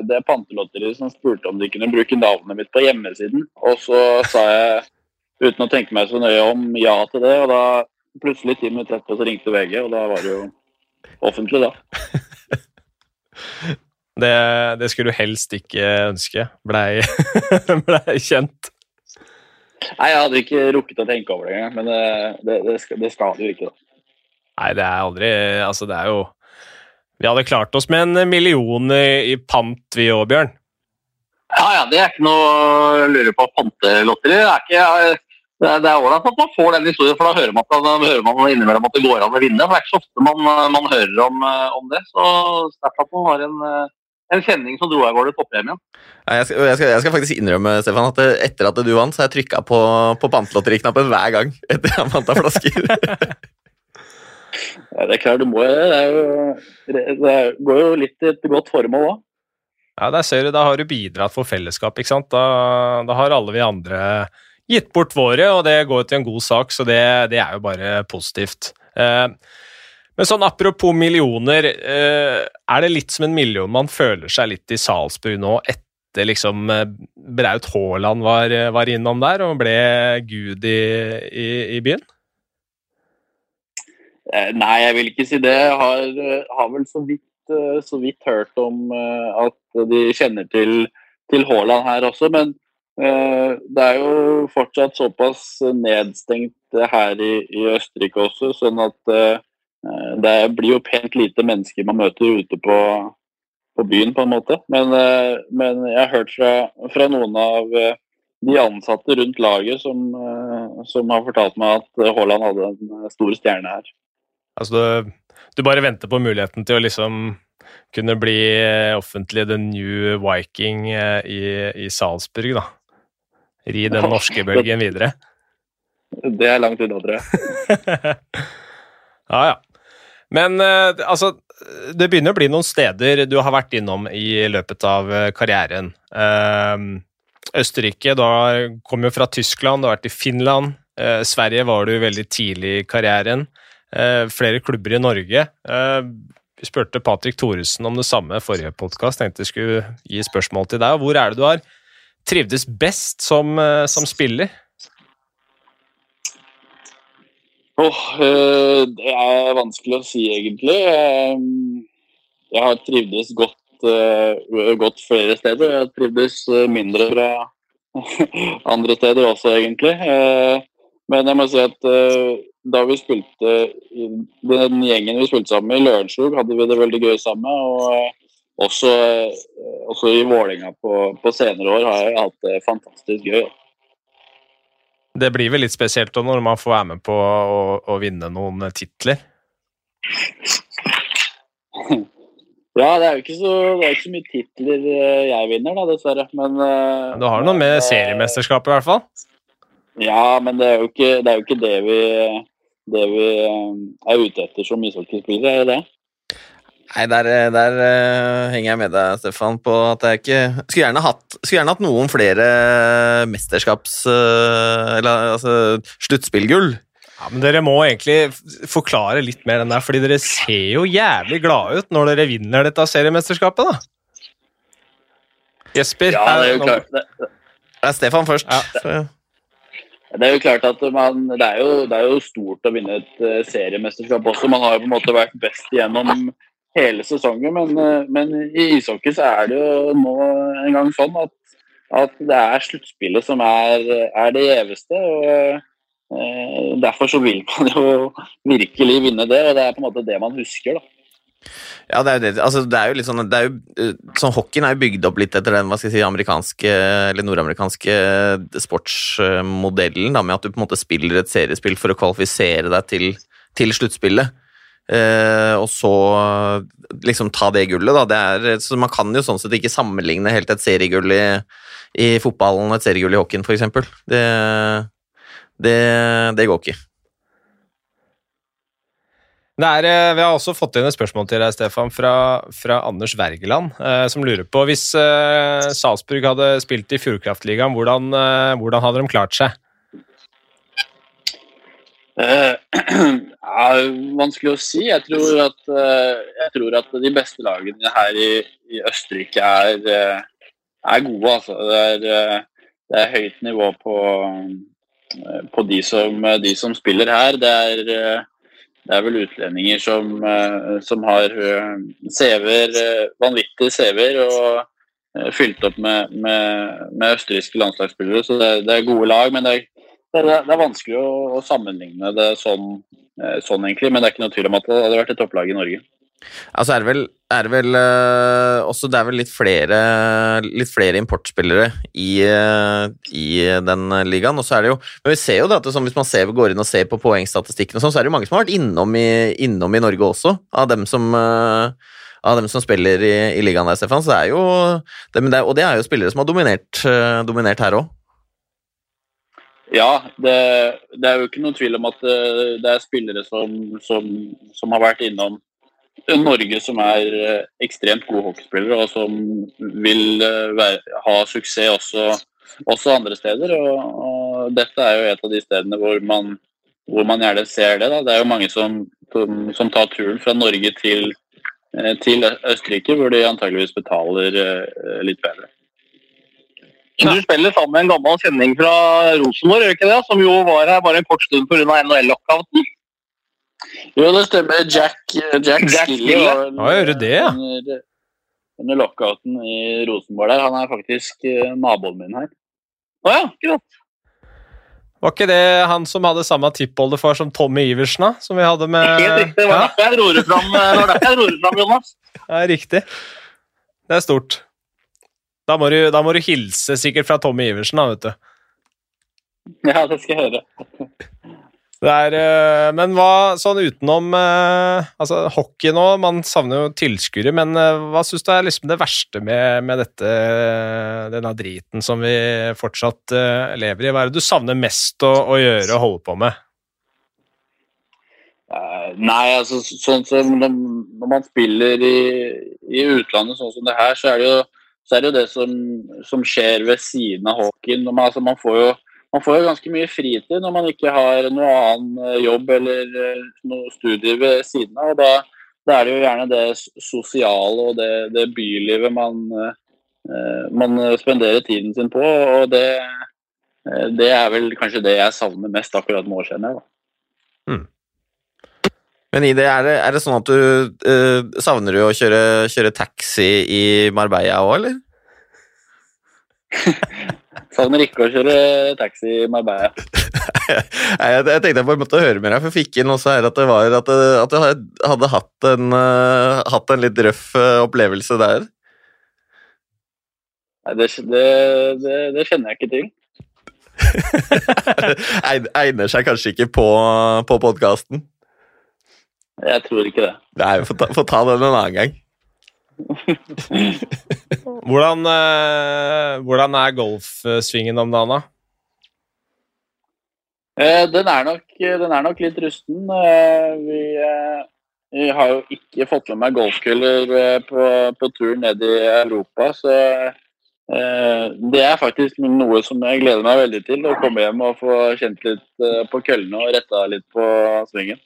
det pantelotteriet som spurte om de kunne bruke navnet mitt på hjemmesiden. Og så sa jeg uten å tenke meg så nøye om ja til det. Og da plutselig ti minutter etterpå så ringte VG, og da var det jo offentlig, da. det, det, skulle du helst ikke ønske blei ble kjent? Nei, jeg hadde ikke rukket å tenke over det engang, men det, det, skal, det skal du ikke, da. Nei, det er aldri Altså, det er jo Vi hadde klart oss med en million i, i pant, vi òg, Bjørn. Ja, ja, det er ikke noe å lure på. Pantelotteri det er ikke det er, ålreit at man får den historien, for da hører man, at, hører man innimellom at det går an å vinne. for Det er ikke så ofte man, man hører om, om, det. Så sterkt at man har en, en kjenning som dro av gårde toppremien. Jeg skal, jeg, skal, jeg skal, faktisk innrømme Stefan, at eh, etter at du vant, så har jeg trykka på, på pantelotteriknappen hver gang etter at jeg vant av flasker. ja, det er klart, du må det. Jo, det går jo litt i et godt formål òg. Ja, der ser du, da har du bidratt for fellesskap, ikke sant. Da, da har alle vi andre gitt bort våre, og det går til en god sak, så det, det er jo bare positivt. Eh, men sånn apropos millioner, eh, er det litt som en million man føler seg litt i Salzburg nå, etter liksom eh, Braut Haaland var, var, innom der og ble gud i, i, i byen? Nei, jeg vil ikke si det. Jeg har, har vel så vidt, så vidt, hørt om at de kjenner til, til Haaland her også, men Eh, det er jo fortsatt såpass nedstengt her i, i Østerrike også, sånn at eh, det blir jo pent lite mennesker man møter ute på, på byen, på en måte. Men, eh, men, jeg har hørt fra, fra, noen av de ansatte rundt laget som, som har fortalt meg at Haaland hadde en stor stjerne her. Altså du, du bare venter på muligheten til å liksom kunne bli offentlig the new Viking i, i Salzburg, da? ri den norske bølgen videre? Det er langt unna, tror jeg. ja, ja. Men eh, altså, det begynner å bli noen steder du har vært innom i løpet av eh, karrieren. Uh, Østerrike, du kom jo fra Tyskland, du har vært i Finland, Eh, Sverige var du veldig tidlig i karrieren. Eh, flere klubber i Norge. Eh, vi spurte Patrick Thoresen om det samme forrige podkast. Tenkte jeg skulle gi spørsmål til deg. Hvor er det du har trivdes best som, eh, som spiller? Eh, det er vanskelig å si, egentlig. Jeg har trivdes godt, godt flere steder. Jeg har trivdes mindre fra andre steder også, egentlig. Men jeg må si at uh, da vi spilte Den gjengen vi spilte sammen med i Lørenskog, hadde vi det veldig gøy sammen. Og uh, også, uh, også i Vålerenga på, på senere år har jeg hatt det fantastisk gøy. Det blir vel litt spesielt da når man får være med på å, å vinne noen titler. Ja, det er jo ikke så, det ikke så mye titler jeg vinner, da, dessverre. Men eh, Du har noe med seriemesterskapet, i hvert fall. Ja, men det er jo ikke det, er jo ikke det vi, det vi eh, er ute etter som ishockeyspillere, er det det? Nei, der, der uh, henger jeg med deg, Stefan, på at jeg ikke Skulle gjerne hatt, skulle gjerne hatt noen flere mesterskaps... Uh, Eller altså sluttspillgull. Ja, men Dere må egentlig forklare litt mer den der, fordi dere ser jo jævlig glade ut når dere vinner dette seriemesterskapet, da. Jesper, Ja, det er jo klart. Det, Det er Stefan først. Ja. Det er jo klart at man, det, er jo, det er jo stort å vinne et eh, seriemesterskap også. Man har jo på en måte vært best gjennom hele sesongen, men, eh, men i ishockey så er det jo nå en gang sånn at, at det er sluttspillet som er, er det gjeveste. og eh, Derfor så vil man jo virkelig vinne det, og det er på en måte det man husker. da. Ja, det er jo det. Altså, det er jo litt sånn, det er jo, eh, sånn Hockeyen er jo bygd opp litt etter den hva skal jeg si, amerikanske eller nordamerikanske sportsmodellen, da, med at du på en måte spiller et seriespill for å kvalifisere deg til, til sluttspillet. Eh, og så liksom ta det gullet, da. Det er, så man kan jo sånn sett ikke sammenligne helt et seriegull i, i fotballen og et seriegull i hockeyen, f.eks. Det, det, det går ikke. Er, eh, vi har også fått inn et spørsmål til deg, Stefan, fra, fra Anders Wergeland, eh, som lurer på hvis eh, Salzburg hadde spilt i Fjordkraftligaen, hvordan, eh, hvordan hadde de klart seg? Eh, er vanskelig å si. Jeg tror at, eh, jeg tror at de beste lagene her i, i Østerrike er, er gode. Altså. Det, er, det er høyt nivå på, på de, som, de som spiller her. Det er, det er vel utlendinger som, eh, som har eh, CV-er, eh, vanvittige CV-er, og eh, fylt opp med, med, med østerrikske landslagsspillere. Så det, det er gode lag. men det er det det er vanskelig å, å sammenligne det sånn, eh, sånn, egentlig, men det er ikke noe tvil om at det hadde vært et topplag i Norge. Altså er det vel, er det vel uh, også Det er vel litt flere, litt flere importspillere i, uh, i den ligaen. Og så er det jo Men vi ser jo det at det, sånn, hvis man ser, går inn og ser på poengstatistikken, og sånn, så er det jo mange som har vært innom i, innom i Norge også, av dem som uh, av dem som spiller i, i ligaen der, Stefan. Så er jo, det, det, og det er jo spillere som har dominert, dominert her òg. Ja, det, det er jo ikke noen tvil om at det er spillere som, som, som har vært innom Norge som er eh, ekstremt gode hockeyspillere, og som vil eh, være, ha suksess også, også andre steder. Og, og dette er jo et av de stedene hvor man, hvor man gjerne ser det. Da. Det er jo mange som, som, som tar turen fra Norge til, eh, til Østerrike, hvor de antageligvis betaler litt bedre. Du spiller sammen med en gammel kjenning fra Rosenborg, ikke det? Som jo var her bare en kort stund pga. NHL-lockouten. Jo, det stemmer. Jack, Jack, Jack Skilly gjør du det, ja? under, under lockouten i Rosenborg der. Han er faktisk uh, naboen min her. Å ja, greit. Var ikke det han som hadde samme tippoldefar som Tommy Iversen, da? Som vi hadde med Helt riktig. Det var derfor jeg roret fram, det var derfor jeg dro det fram Jonas. ja, riktig. Det er stort. Da må, du, da må du hilse sikkert fra Tommy Iversen, da, vet du. Ja, det skal jeg høre. Er, eh, men hva sånn utenom eh, altså hockey nå, man savner jo tilskuere, men eh, hva syns du er liksom det verste med, med dette, denne driten som vi fortsatt lever i? Hva er det du savner mest å, å gjøre og holde på med? Nei, altså sånn som når, man spiller i, i utlandet sånn som det her, så er det jo, er det, jo det som, som skjer ved siden av hockeyen. Altså, man, får jo, man får jo ganske mye fritid når man ikke har noe annen jobb eller noe studier ved siden av. og da, da er det jo gjerne det sosiale og det, det bylivet man, man spenderer tiden sin på. og det, det er vel kanskje det jeg savner mest akkurat nå, kjenner jeg. da. Mm. Men i det, er det, er det sånn at du eh, savner du å kjøre, kjøre taxi i Marbella òg, eller? savner ikke å kjøre taxi i Marbella. jeg, jeg, tenkte jeg bare måtte høre med deg, for jeg fikk inn også her at det var at, at du hadde hatt en, uh, hatt en litt røff uh, opplevelse der. Nei, det, det, det, det kjenner jeg ikke til. Egner seg kanskje ikke på, på podkasten? Jeg tror ikke det. Nei, Få ta, ta, den en annen gang. hvordan, eh, hvordan, er golfsvingen om dagen, da? Eh, den, er nok, den, er nok, litt rusten. Eh, vi, eh, vi, har jo ikke fått med meg golfkuller eh, på, på tur ned i Europa, så eh, det er faktisk noe som jeg gleder meg veldig til. Å komme hjem og få kjent litt på køllene og retta litt på svingen.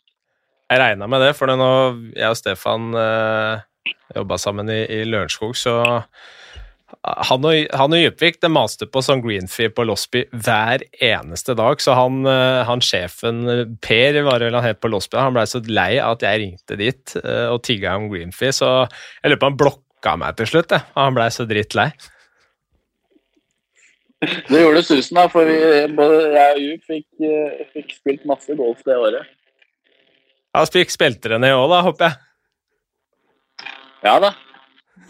Jeg regna med det, for nå jeg og Stefan eh, jobba sammen i, i Lørenskog, så han og, han og Djupvik det maste på sånn greenfee på Losby hver eneste dag. Så han, eh, han sjefen Per var vel han het på Losby, han blei så lei av at jeg ringte dit eh, og tigga om greenfee, så jeg lurer på han blokka meg til slutt. Jeg. Han blei så drittlei. Det gjorde susen, da, for vi, både jeg og Djup fikk, eh, fikk spilt masse golf det året. Ja, fikk spilte det ned òg, da, håper jeg? Ja da.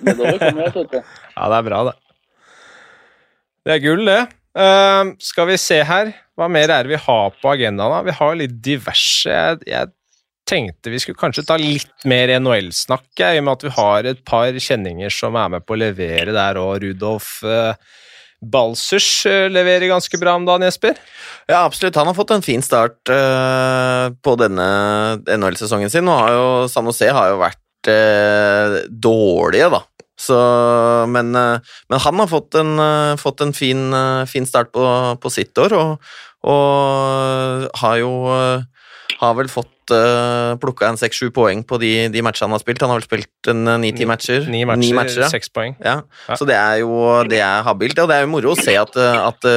Kommer jeg, vet du. Ja, det er bra, det. Det er gull, det. Uh, skal vi se her. Hva mer er det vi har på agendaen? da? Vi har litt diverse. Jeg, jeg tenkte vi skulle kanskje ta litt mer NHL-snakk, i og med at vi har et par kjenninger som er med på å levere der, og Rudolf uh, Balsers uh, leverer ganske bra om dagen, Jesper? Ja, absolutt. Han har fått en fin start uh, på denne NHL-sesongen sin. Og har jo San Jose har jo vært uh, dårlige, da. Så, men, uh, men, han har fått en, fått en fin, fin, start på, på sitt år, og, og har jo har vel fått uh, plukka en seks-sju poeng på de, de, matchene han har spilt. Han har vel spilt en ni-ti matcher. Ni matcher, seks poeng. Ja. ja. Så det er jo det er habilt, og det er jo moro å se at, at,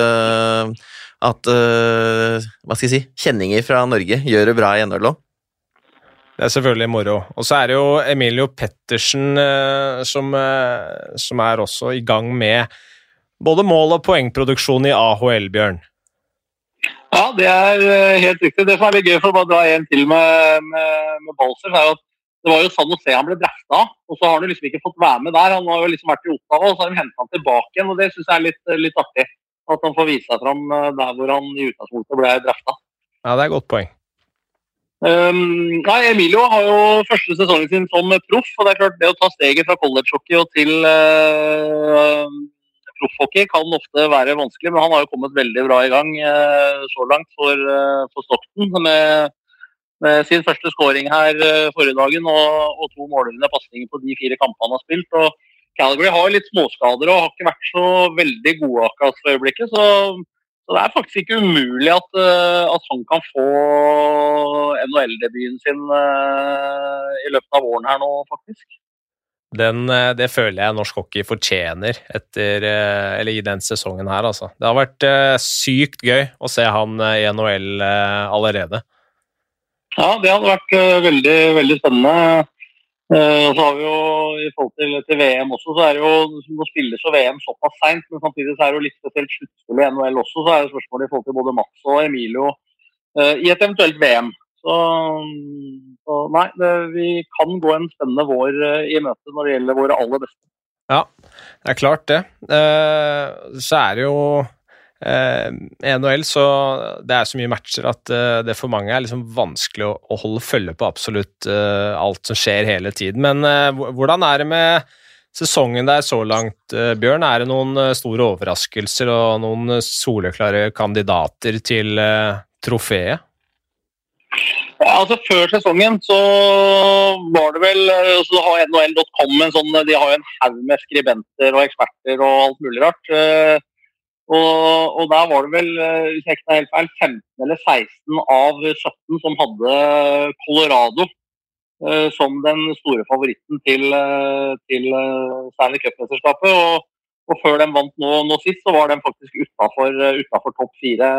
at Hva skal jeg si Kjenninger fra Norge gjør det bra i NHL òg. Det er selvfølgelig moro. Og så er det jo Emilio Pettersen som, som er også i gang med både mål- og poengproduksjon i AHL, Bjørn. Ja, det er eh, helt riktig. Det som er litt gøy, for å bare dra en til med, med, med Balser, er at det var jo San Jose han ble drafta, og så har han liksom ikke fått være med der. Han har jo liksom vært i Ottawa, og så har de henta han tilbake igjen. og Det syns jeg er litt, litt, artig. At han får vise seg fram eh, der hvor han i utgangspunktet ble drafta. Ja, det er et godt poeng. Um, nei, Emilio har jo første sesongen sin som proff. og det er klart det å ta steget fra collegehockey og til uh, proffhockey kan ofte være vanskelig, men han har jo kommet veldig bra i gang uh, så langt for, uh, for Stockton. Med, med, sin første skåring her forrige dagen og, og to målgivende pasninger på de fire kampene han har spilt. og Calgary har litt småskader og har ikke vært så veldig gode akkurat for øyeblikket. Så, så, det er faktisk ikke umulig at, at han kan få NHL-debuten sin i løpet av våren her nå, faktisk. Den, eh, det føler jeg norsk hockey fortjener etter, eh, eller i den sesongen her, altså. Det har vært sykt gøy å se han i NHL allerede. Ja, det hadde vært veldig, veldig spennende. Så har vi jo i forhold til, til, VM også, så er det jo Nå spilles jo VM såpass seint, men samtidig så er det jo litt spesielt sluttspill i NHL også. Så er det spørsmålet i forhold til både Mats og Emilio i et eventuelt VM. Så, så nei, det, vi kan gå en spennende vår eh, i møte når det gjelder våre aller beste. Ja, det er klart det. Eh, så er det jo eh, NHL, så det er så mye matcher at det for mange er liksom vanskelig å, holde følge på absolutt alt som skjer hele tiden. Men hvordan er det med sesongen der så langt, Bjørn? Er det noen store overraskelser og noen soleklare kandidater til trofeet? Ja, altså Før sesongen så var det vel eh, så har NHL.com en sånn, De har jo en haug med skribenter og eksperter og alt mulig rart. Og, og der var det vel eh, hvis jeg ikke helt feil, 15 eller 16 av 17 som hadde Colorado eh, som den store favoritten til, eh, til Stanley Cup-mesterskapet. Og, og, før de vant nå, nå, sist, så var de faktisk utafor topp fire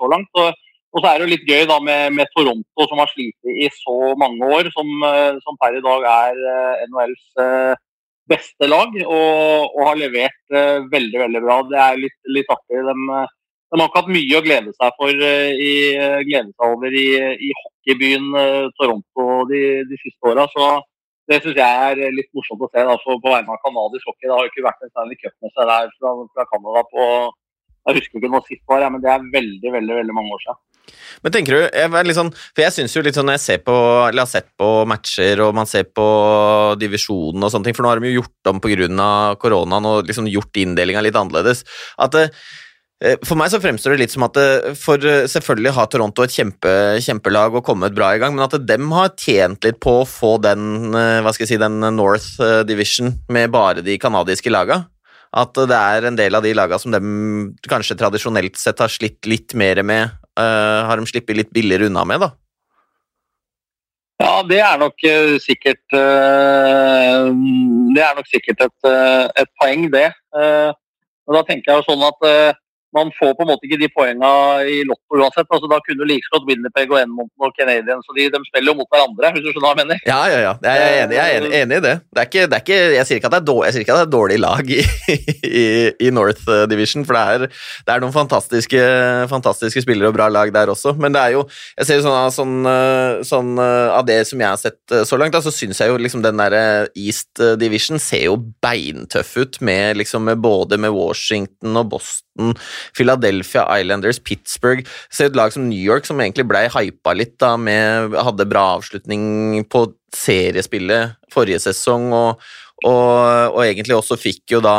så langt. Og, og, så er det jo litt gøy da med, med Toronto, som har slitt i så mange år, som, som per i dag er NHLs beste lag og, og har levert uh, veldig veldig bra. Det er litt, litt artig. De, de, har ikke hatt mye å glede seg, for, uh, i, glede seg over i, i hockeybyen uh, Toronto de, de siste åra. Det syns jeg er litt morsomt å se da, på vegne av canadisk hockey. Det har jo ikke vært en Stanley Cup-messe der fra, Canada på jeg husker ikke når sist var, men det er veldig veldig, veldig mange år siden. Men tenker du, jeg, liksom, for jeg synes jo litt sånn Når jeg på, har sett på matcher og man ser på divisjonen og sånne ting, for nå har de jo gjort om pga. koronaen og liksom gjort inndelinga litt annerledes. at eh, for meg så fremstår det litt som at eh, for eh, selvfølgelig har Toronto et kjempe, kjempelag og kommet bra i gang, men at dem har tjent litt på å få den, hva skal jeg si, den North Division med bare de canadiske laga. At det er en del av de laga som dem kanskje tradisjonelt sett har slitt litt mer med, uh, har de sluppet litt billigere unna med, da? Ja, det er nok uh, sikkert uh, Det er nok sikkert et, et poeng, det. Men da tenker jeg jo sånn at man får på en måte ikke de poengene i Lotto uansett. altså Da kunne du like godt Winnipeg og Edmonton og Canadian. så de, de, spiller jo mot hverandre, hvis du skjønner hva jeg mener? Ja, ja, ja. Jeg er enig, jeg er enig, enig i det. det, er ikke, det er ikke, jeg, sier ikke at det er dårlig, jeg sier er dårlig lag i, i, i North eh, Division, for det er, det er noen fantastiske, fantastiske, spillere og bra lag der også. Men det er jo jeg ser jo sånn, sånn, eh, sånn eh, Av det som jeg har sett så langt, da, så syns jeg jo liksom den der East Division ser jo beintøff ut, med, liksom, både med Washington og Boston Philadelphia Islanders, Pittsburgh Se et lag som New York, som egentlig blei hypa litt, da, med, hadde bra avslutning på seriespillet forrige sesong, og, og, og egentlig også fikk jo da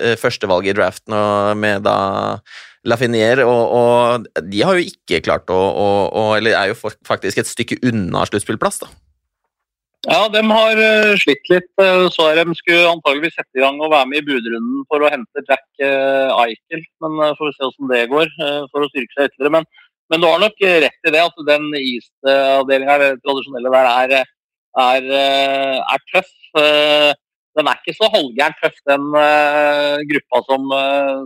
eh, førstevalget i draften med da Lafinier, og, og, de har jo ikke klart å, å, å Eller er jo faktisk et stykke unna sluttspillplass, da. Ja, de har uh, slitt litt. Uh, så de skulle antageligvis sette i gang og være med i budrunden for å hente Jack uh, Eichel. Men får vi se hvordan det går, for å styrke seg ytterligere. Men, men, du har nok rett i det at den isavdelinga, den tradisjonelle der, er, er, er tøff. den er ikke så halvgærent tøff, den gruppa som,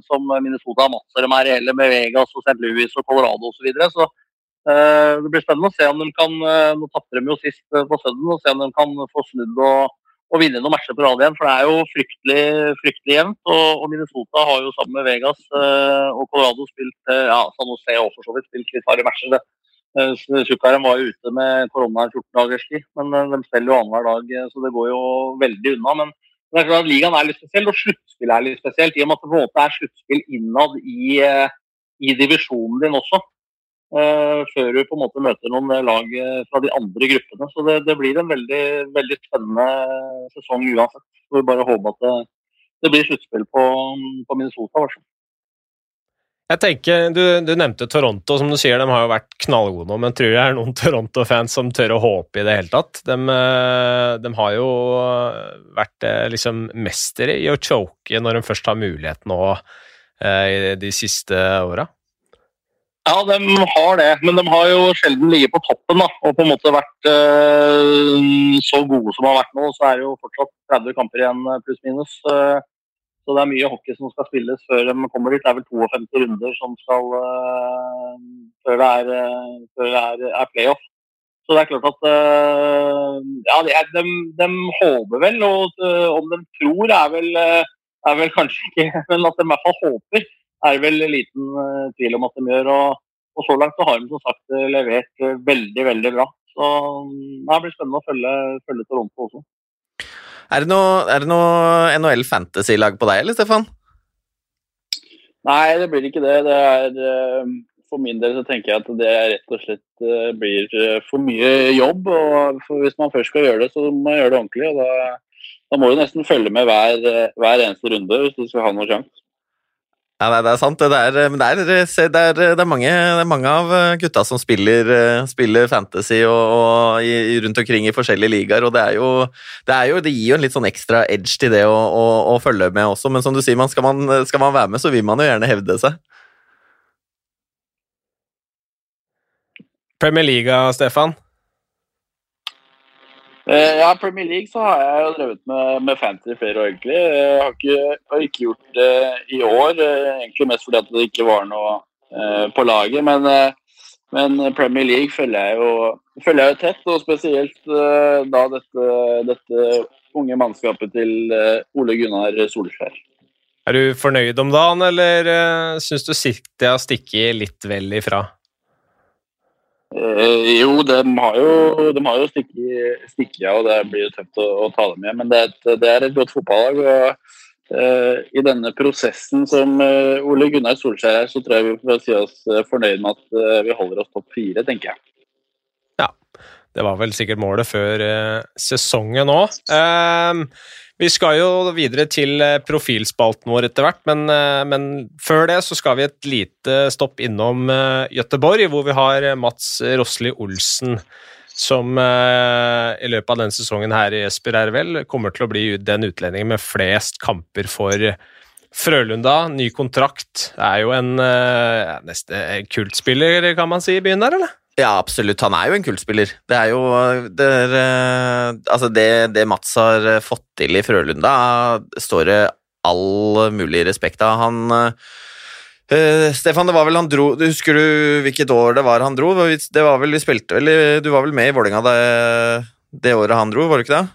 som Minnesota og de er reelle med Vegas og St. Louis og Colorado osv. Så, videre. så Eh, det blir spennende å se om de kan eh, Nå tapte de jo sist eh, på søndag, og se om de kan få snudd og, og vinne noen matcher på rad igjen. For det er jo fryktelig, fryktelig jevnt. Og, og, Minnesota har jo sammen med Vegas og Colorado spilt ja, San Jose og for så vidt spilt litt harde matcher. Sukkarem var jo ute med korona i 14 dagers tid, men de spiller jo annenhver dag, så det går jo veldig unna. Men det er klart at ligaen er litt spesiell, og sluttspillet er litt spesielt. I og med at det på en måte er sluttspill innad i, i divisjonen din også. Uh, før du på en måte møter noen lag eh, fra de andre gruppene. Så det, det blir en veldig, veldig, spennende sesong uansett. Så vi bare håper at det, det blir sluttspill på, på Minnesota. Hvertfall. Jeg tenker, du, du, nevnte Toronto, som du sier, de har jo vært knallgode nå, men tror jeg det er noen Toronto-fans som tør å håpe i det hele tatt? De, eh, de har jo vært liksom mestere i å choke når de først har muligheten nå de siste åra. Ja, de har det, men de har jo sjelden ligget på toppen da, og på en måte vært uh, så gode som de har vært nå. Så er det jo fortsatt 30 kamper igjen, eh, pluss-minus. Uh, så det er mye hockey som skal spilles før de kommer dit. Det er vel 52 runder som skal uh, før det er, før det er, er, playoff. Så det er klart at Ja, de, de, håper vel, og om de tror er vel, er vel kanskje ikke Men at de i hvert fall håper er vel liten uh, tvil om at de gjør. Og, og, så langt så har de som sagt eh, levert uh, veldig, veldig bra. Så mm, det blir spennende å følge, følge Toronto også. Er det noe, noe NHL Fantasy-lag på deg, eller Stefan? Nei, det blir ikke det. Det er For min del så tenker jeg at det rett og slett blir for mye jobb. og Hvis man først skal gjøre det, så må man gjøre det ordentlig. og Da, da må du nesten følge med hver, hver eneste runde hvis du skal ha noen sjanse. Ja, det, er sant. Det er, men det er, det, er, det, er mange, mange, av gutta som spiller, spiller fantasy og, og i, rundt omkring i forskjellige ligaer, og jo Det gir jo en litt sånn ekstra edge til det å, å, å følge med også, men som du sier, man, skal, man, skal man være med, så vil man jo gjerne hevde seg. Premier Liga, Stefan? Eh, ja, Premier League så har jeg jo drevet med, med fantasy flere år, egentlig. Jeg har ikke, har ikke gjort det i år, eh, egentlig mest fordi at det ikke var noe eh, på laget. Men, eh, men, Premier League følger jeg jo, følger jeg jo tett, og spesielt eh, da dette, dette, unge mannskapet til eh, Ole Gunnar Solskjær. Er du fornøyd om dagen, eller uh, syns du City har stikket litt vel ifra? Eh, jo, de har jo, de har jo stikket av, og det blir jo tøft å, å ta dem med. Men det er et, det er et godt fotballag. og eh, I denne prosessen som eh, Ole Gunnar Solskjær er, så tror jeg vi får si oss eh, fornøyd med at eh, vi holder oss topp fire, tenker jeg. Ja, det var vel sikkert målet før eh, sesongen òg. Vi skal jo videre til eh, profilspalten vår etter hvert, men, eh, men, før det så skal vi et lite stopp innom eh, Gøteborg, hvor vi har Mats Rosli Olsen. Som i løpet av denne sesongen her i Esper RVL kommer til å bli den utlendingen med flest kamper for Frølunda. Ny kontrakt. Er jo en neste kultspiller, kan man si, i byen der, eller? Ja, absolutt. Han er jo en kultspiller. Det er jo det, er, eh, altså det, det, Mats har eh, fått til i Frølunda, står det all mulig respekt av. Han uh, Stefan, det var vel han dro Husker du hvilket år det var han dro? Det var vel, vi spilte vel, Du var vel med i Vålerenga det, det året han dro, var du ikke det?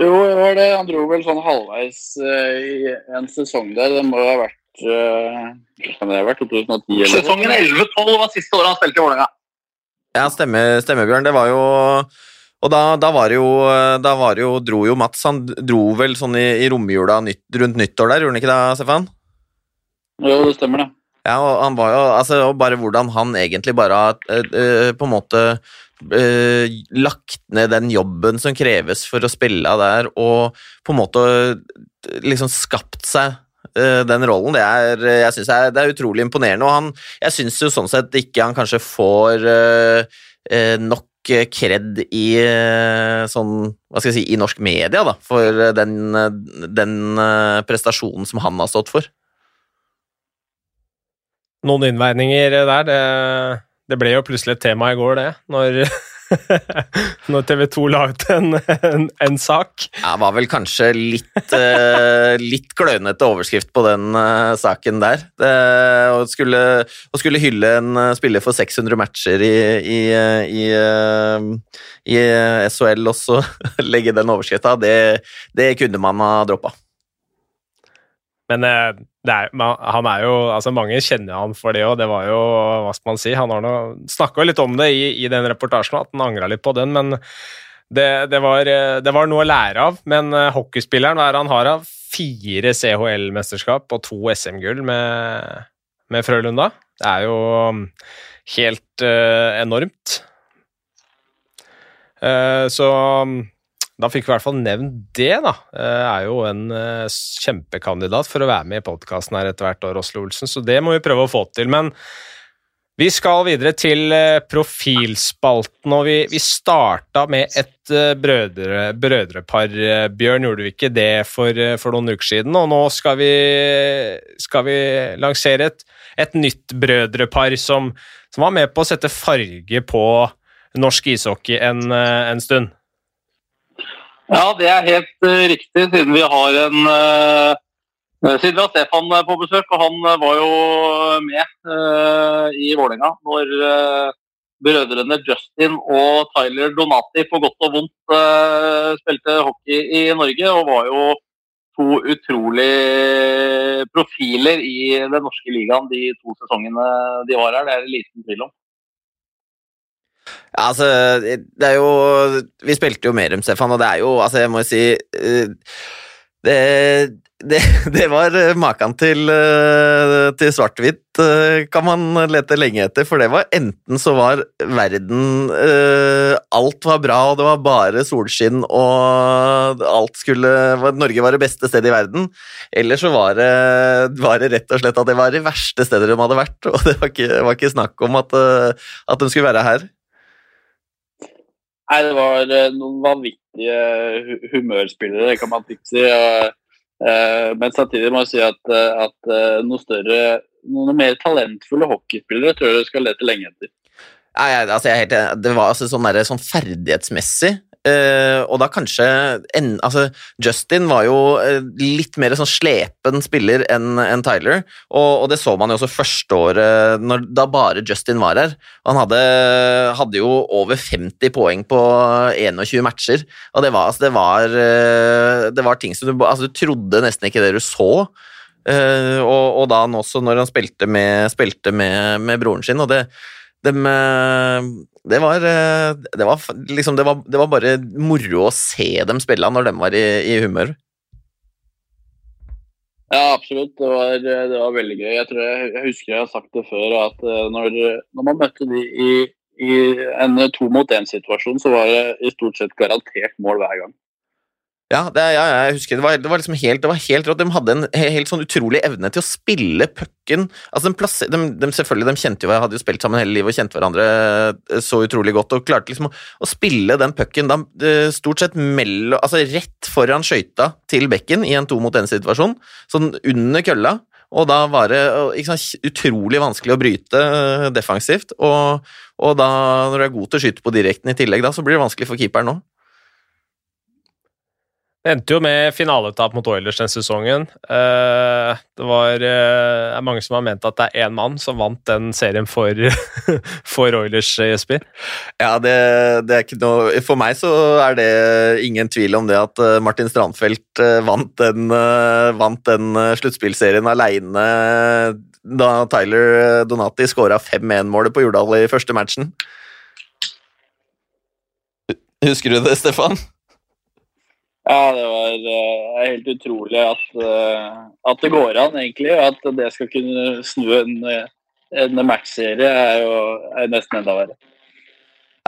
Jo, det var det. Han dro vel sånn halvveis uh, i en sesong der. Det må jo ha vært uh, Kan det ha vært 2010? Sesongen 11-12 var siste året han spilte i Vålerenga. Ja, stemmer, stemme, Bjørn. Det var jo Og da, da, var det jo, da var det jo Dro jo Mats Han dro vel sånn i, i romjula nytt, rundt nyttår der, gjorde han ikke det, Stefan? Jo, det stemmer, det. Ja, og han var jo Altså, bare hvordan han egentlig bare har uh, på en måte uh, lagt ned den jobben som kreves for å spille der, og på en måte liksom skapt seg den rollen. Det er, jeg synes det, det er utrolig imponerende. Og han, jeg syns jo sånn sett ikke han kanskje får uh, nok kred i sånn, hva skal jeg si, i norsk media da, for den, den prestasjonen som han har stått for. Noen innveininger der. Det, det ble jo plutselig et tema i går, det. Når når TV 2 laget en, en, en, sak. Det var vel kanskje litt, uh, litt klønete overskrift på den uh, saken der. Det, å, skulle, og, skulle, hylle en uh, spiller for 600 matcher i, i, i, i SHL og legge den overskrifta, det, det kunne man ha droppa. Men er, han er jo altså Mange kjenner han for det òg. Det var jo Hva skal man si? Han har snakka litt om det i, i den reportasjen, at han angra litt på den. Men det, det, var, det, var, noe å lære av. Men uh, hockeyspilleren hva er han har av? Fire CHL-mesterskap og to SM-gull med, med, Frølunda. Det er jo um, helt uh, enormt. Uh, så um, da fikk vi i hvert fall nevnt det, da. Eh, er jo en eh, kjempekandidat for å være med i podkasten her etter hvert, Rosle Olsen, så det må vi prøve å få til. Men vi skal videre til eh, profilspalten, og vi, vi starta med et brødre, brødrepar. Bjørn, gjorde vi ikke det for, for, noen uker siden? Og nå skal vi, skal vi lansere et, et, nytt brødrepar som, som, var med på å sette farge på norsk ishockey en, en stund. Ja, det er helt uh, riktig, siden vi har en uh, siden vi har Stefan på besøk, og han var jo med i Vålerenga når brødrene Justin og Tyler Donati på godt og vondt spilte hockey i Norge, og var jo to utrolige profiler i den norske ligaen de to sesongene de var her. Det er det liten tvil om. Ja, altså, det er jo Vi spilte jo med dem, Stefan, og det er jo Altså, jeg må jo si uh, Det, det, det var maken til, eh, til svart-hvitt eh, kan man lete lenge etter, for det var enten så var verden eh, Alt var bra, og det var bare solskinn, og alt skulle Norge var det beste stedet i verden. Eller så var det, var det rett og slett at det var det verste stedet de hadde vært, og det var ikke, var ikke snakk om at, at de skulle være her. Nei, det var noen vanvittige humørspillere, det kan man ikke si. Uh, men samtidig må jeg si at, at uh, noe større, noen mer talentfulle hockeyspillere tror jeg du skal lete lenge etter. Nei, altså, helt, det var altså sånn, der, sånn ferdighetsmessig Uh, og da kanskje en, altså, Justin var jo uh, litt mer sånn slepen spiller enn en Tyler, og, og, det så man jo også første året når, da bare Justin var her. Han hadde, hadde, jo over 50 poeng på 21 matcher, og det var, altså, det var, uh, det var ting som du altså, Du trodde nesten ikke det du så. og, og da også når han spilte med, spilte med, med broren sin, og det de, det var, eh, det var liksom det var, det var, bare moro å se dem spille når de var i, i humør. Ja, absolutt. Det var, det var, veldig gøy. Jeg, tror jeg, jeg, husker jeg har sagt det før, at eh, når, når man møtte de i, i en to mot én-situasjon, så var det i stort sett garantert mål hver gang. Ja, det, ja, jeg husker det var, det var liksom helt, helt rått. De hadde en helt sånn utrolig evne til å spille pucken. Altså, de, de, de, selvfølgelig, de kjente jo, hadde jo spilt sammen hele livet og kjente hverandre eh, så utrolig godt, og klarte liksom å, å spille den pucken da, eh, stort sett mellom, altså rett foran skøyta til bekken i en to mot én-situasjon, sånn under kølla. Og da var det sant, utrolig vanskelig å bryte eh, defensivt. Og, og da, når du er god til å skyte på direkten i tillegg, da, så blir det vanskelig for keeperen òg. Det endte jo med finaletap mot Oilers den sesongen. Eh, det var eh, er mange som har ment at det er én mann som vant den serien for, for Oilers, Jesper. Ja, det, det, er ikke noe For meg så er det ingen tvil om det at eh, Martin Strandfelt vant den, vant den sluttspillserien aleine da Tyler Donati skåra 5-1-målet på Jordal i første matchen. Husker du det, Stefan? Ja, det var uh, helt utrolig at, uh, at, det går an, egentlig. At det skal kunne snu en, en matchserie, er jo er nesten enda verre.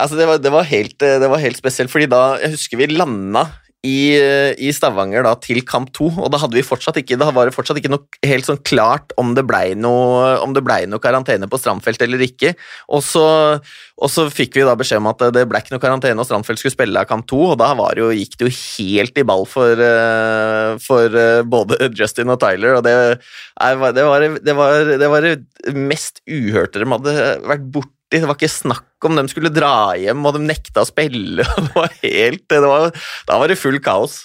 Altså, det var, det, var helt, det var, helt, spesielt, fordi da Jeg husker vi landa i, i, Stavanger da, til kamp to, og da hadde vi fortsatt ikke, da var det fortsatt ikke noe helt sånn klart om det blei noe, ble noe karantene på Strandfelt eller ikke. Og så, og så, fikk vi da beskjed om at det ble ikke noe karantene og Strandfelt skulle spille av kamp to, og da det jo, gikk det jo helt i ball for, eh, for eh, både Justin og Tyler, og det, det, var, det, var, var det mest uhørte de hadde vært borte det var ikke snakk om de skulle dra hjem, og de nekta å spille. Det var helt, det var, da var det full kaos.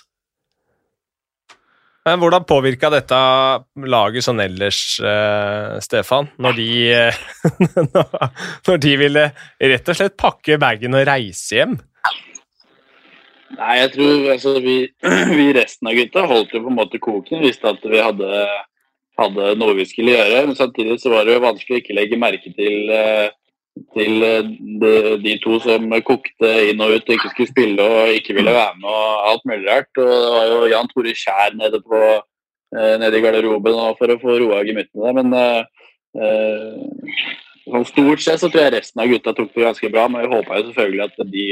Men Hvordan påvirka dette laget sånn ellers, uh, Stefan, når de, når de ville rett og slett pakke bagen og reise hjem? Nei, jeg tror altså, vi, vi, resten av gutta holdt jo på en måte koken. Visste at vi hadde, hadde noe vi skulle gjøre. Men samtidig så var det jo vanskelig å ikke legge merke til uh, til eh, de, de, to som kokte inn og ut og ikke skulle spille og ikke ville være med og alt mulig rart. Og det var jo Jan Tore Skjær nede, på, eh, nede i garderoben for å få roa gemyttene der. Men eh, sånn stort sett så tror jeg resten av gutta tok det ganske bra. Men vi håpa jo selvfølgelig at de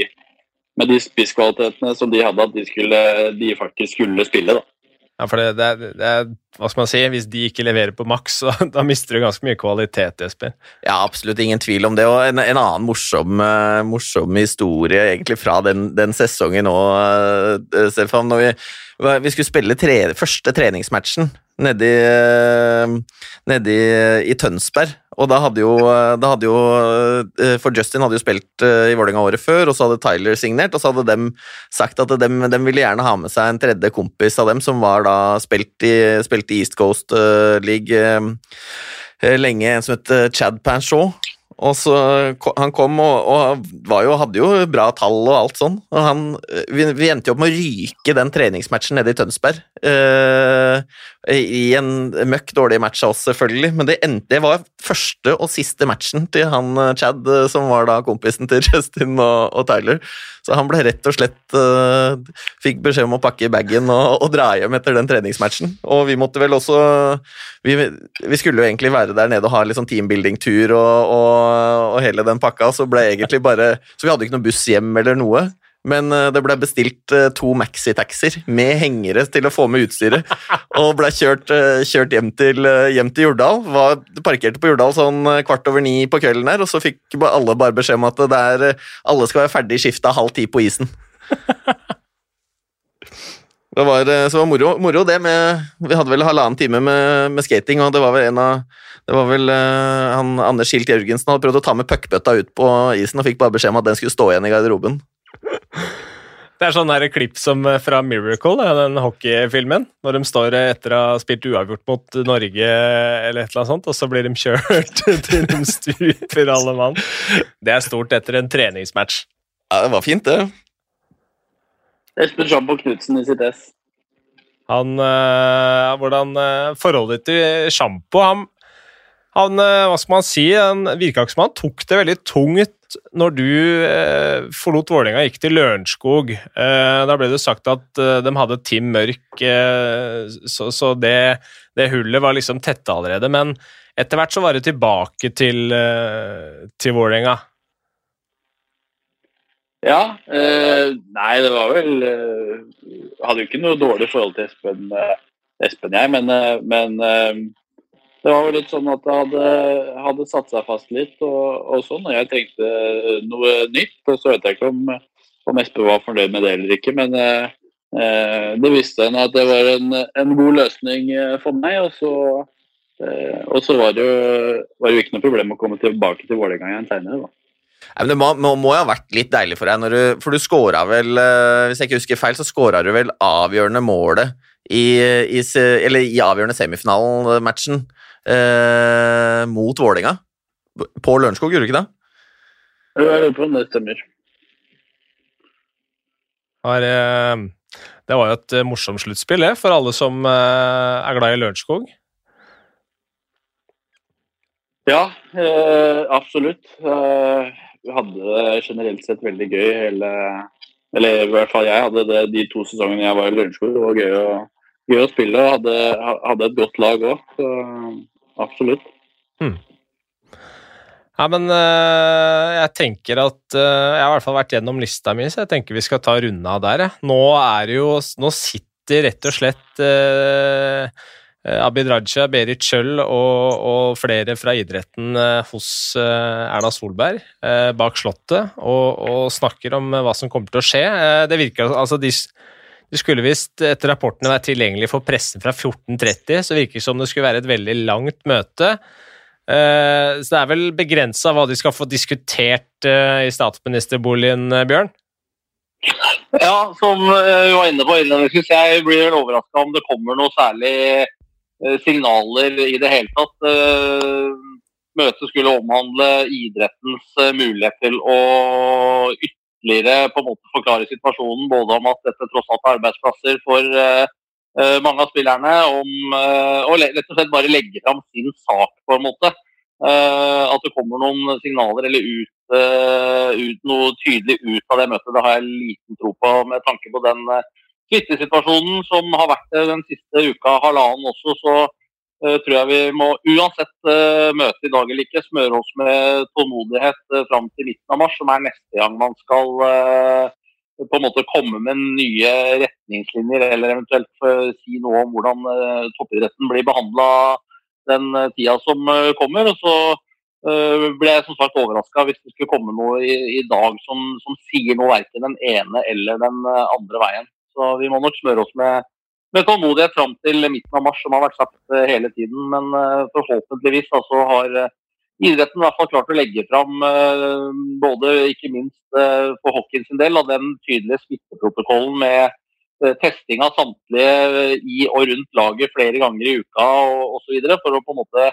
med de spisskvalitetene som de hadde, at de, skulle, de faktisk skulle spille. da. Ja, for det, det, det, er Hva skal man si? Hvis de ikke leverer på maks, så da mister du ganske mye kvalitet, Jesper. Ja, absolutt ingen tvil om det. Og en, en annen morsom, uh, morsom, historie egentlig fra den, den sesongen uh, eh, Stefan. Når vi, vi skulle spille tre, første treningsmatchen nedi, uh, nedi i Tønsberg. Og da hadde, jo, da hadde jo, eh, For Justin hadde jo spilt eh, i Vålerenga året før, og så hadde Tyler signert, og så hadde de sagt at de, de ville gjerne ha med seg en tredje kompis av dem, som var da spilt i, spilt i East Coast League lenge, en som het Chad Panshaw. Og så Han kom og, og jo, hadde jo bra tall og alt sånn. Og han, vi, vi endte jo opp med å ryke den treningsmatchen nede i Tønsberg. Uh, I en møkk dårlig match av oss, selvfølgelig, men det, endte, det var første og siste matchen til han eh, Chad, eh, som var da kompisen til Justin og, og Tyler. Så han ble rett og slett uh, Fikk beskjed om å pakke bagen og, og, dra hjem etter den treningsmatchen. Og vi måtte vel også Vi, vi skulle jo egentlig være der nede og ha litt sånn teambuilding-tur og, og, og, hele den pakka, så ble egentlig bare Så vi hadde ikke noen buss hjem eller noe. Men eh, det ble bestilt eh, to maxitaxier med hengere til å få med utstyret. Og ble kjørt, eh, kjørt hjem, til, hjem, til, Jordal. Var, parkerte på Jordal sånn kvart over ni på kvelden her, og så fikk alle bare beskjed om at er, alle skal være ferdig skifta halv ti på isen. Det var, så var moro, moro, det med Vi hadde vel halvannen time med, med, skating, og det var vel en av det var vel han, Anders Hilt Jørgensen hadde prøvd å ta med puckbøtta ut på isen og fikk bare beskjed om at den skulle stå igjen i garderoben. Det er sånn der klipp som eh, fra Miracle, den hockeyfilmen. Når de står etter å ha spilt uavgjort mot Norge, eller et eller annet sånt, og så blir de kjørt til de stuper alle mann. Det er stort etter en treningsmatch. Ja, det var fint, det. Espen Sjampo Knutsen i sitt ess. Han øh, Hvordan øh, Forholdet ditt til sjampo han, han, hva skal man si, han virka ikke som han tok det veldig tungt når du eh, forlot Vålerenga og gikk til Lørenskog, eh, da ble det sagt at eh, de hadde Tim Mørk, eh, så, så det, det, hullet var liksom tette allerede. Men etter hvert så var det tilbake til, eh, til Vålerenga. Ja. Eh, nei, det var vel Hadde jo ikke noe dårlig forhold til Espen, Espen jeg, men, men det var vel litt sånn at det hadde, hadde satt seg fast litt, og, og, sånn, og jeg trengte noe nytt. Så vet jeg ikke om, om Espen var fornøyd med det eller ikke, men eh, eh det visste henne at det var en, en, god løsning eh, for meg. Og så, eh, og så var, det jo, var det jo ikke noe problem å komme tilbake til Vålerenga igjen senere. da. Det må, må, må, jo ha vært litt deilig for deg, du, for du skåra vel eh, Hvis jeg ikke husker feil, så skåra du vel avgjørende målet i, i, i avgjørende semifinalen-matchen eh, mot Vålerenga. På Lørenskog, gjorde du ikke det? Jeg lurer på om det stemmer. Det var jo et eh, morsomt sluttspill, for alle som eh, er glad i Lørenskog. Ja, eh, absolutt. Eh, hadde det generelt sett veldig gøy hele Eller i hvert fall jeg hadde det de to sesongene jeg var i Lørenskog. Det var gøy å, gøy å spille og hadde, hadde et godt lag òg absolutt. Hmm. Ja, men uh, jeg tenker at uh, Jeg har i hvert fall vært gjennom lista mi, så jeg tenker vi skal ta runde av der. Nå er det jo Nå sitter rett og slett uh, Abid Raja, Berit Kjøll og, og, flere fra idretten hos Erna Solberg bak Slottet og, og, snakker om hva som kommer til å skje. det virker altså de de skulle visst etter rapportene være tilgjengelig for pressen fra 14.30, så virker det som det skulle være et veldig langt møte. Eh, så det er vel begrensa hva de skal få diskutert eh, i statsministerboligen, eh, Bjørn? Ja, som vi var inne på innledningsvis, jeg blir overraska om det kommer noe særlig signaler i det hele tatt. Møtet skulle omhandle idrettens mulighet til å ytterligere på en måte forklare situasjonen. Både om at dette tross alt er arbeidsplasser for mange av spillerne. Om, og rett og slett bare legge fram sin sak, på en måte. At det kommer noen signaler eller ut, ut, noe tydelig ut av det møtet, det har jeg liten tro på. Med tanke på den smittesituasjonen som har vært den siste uka, halvannen også, så uh, tror jeg vi må uansett uh, møte i dag eller ikke, smøre oss med tålmodighet uh, fram til midten av mars, som er neste gang man skal på en måte komme med nye retningslinjer, eller eventuelt si noe om hvordan toppidretten blir behandla den tida som kommer. og så ble jeg som sagt overraska hvis det skulle komme noe i, i dag som, som, sier noe verken den ene eller den andre veien. Så vi må nok smøre oss med med tålmodighet fram til midten av mars, som har vært sagt eh, hele tiden. Men eh, forhåpentligvis altså, har eh, idretten i hvert fall klart å legge fram, både ikke minst for hockeyen sin del, av den tydelige smitteprotokollen med testing av samtlige i og rundt laget flere ganger i uka og osv. For å på en måte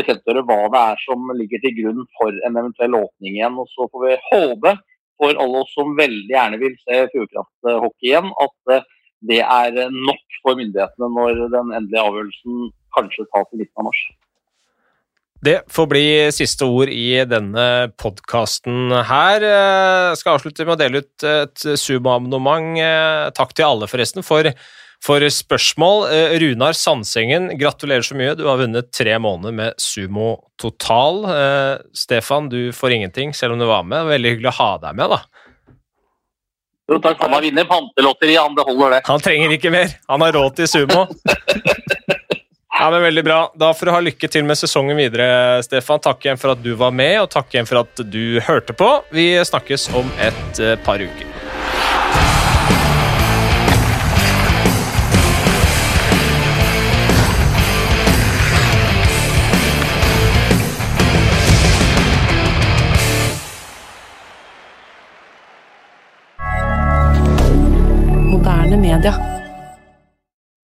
bekjentgjøre hva det er som ligger til grunn for en eventuell åpning igjen. Og så får vi håpe for alle oss som veldig gjerne vil se Fjordkraft-hockey igjen, at eh, det er nok for myndighetene når den endelige avgjørelsen kanskje tas i midten av mars. Det får bli siste ord i denne podkasten her. Jeg skal avslutte med å dele ut et Zoom-abonnement. Takk til alle, forresten, for, for spørsmål. Runar Sandsengen, gratulerer så mye. Du har vunnet tre måneder med Sumo Total. Stefan, du får ingenting, selv om du var med. Veldig hyggelig å ha deg med, da. Jo, takk. Han har vunnet pantelotteri, han. Det holder, det. Han trenger ikke mer. Han har råd til sumo. Ja, men Veldig bra. Da får du ha lykke til med sesongen videre, Stefan. Takk igjen for at du var med, og takk igjen for at du hørte på. Vi snakkes om et par uker. Moderne media.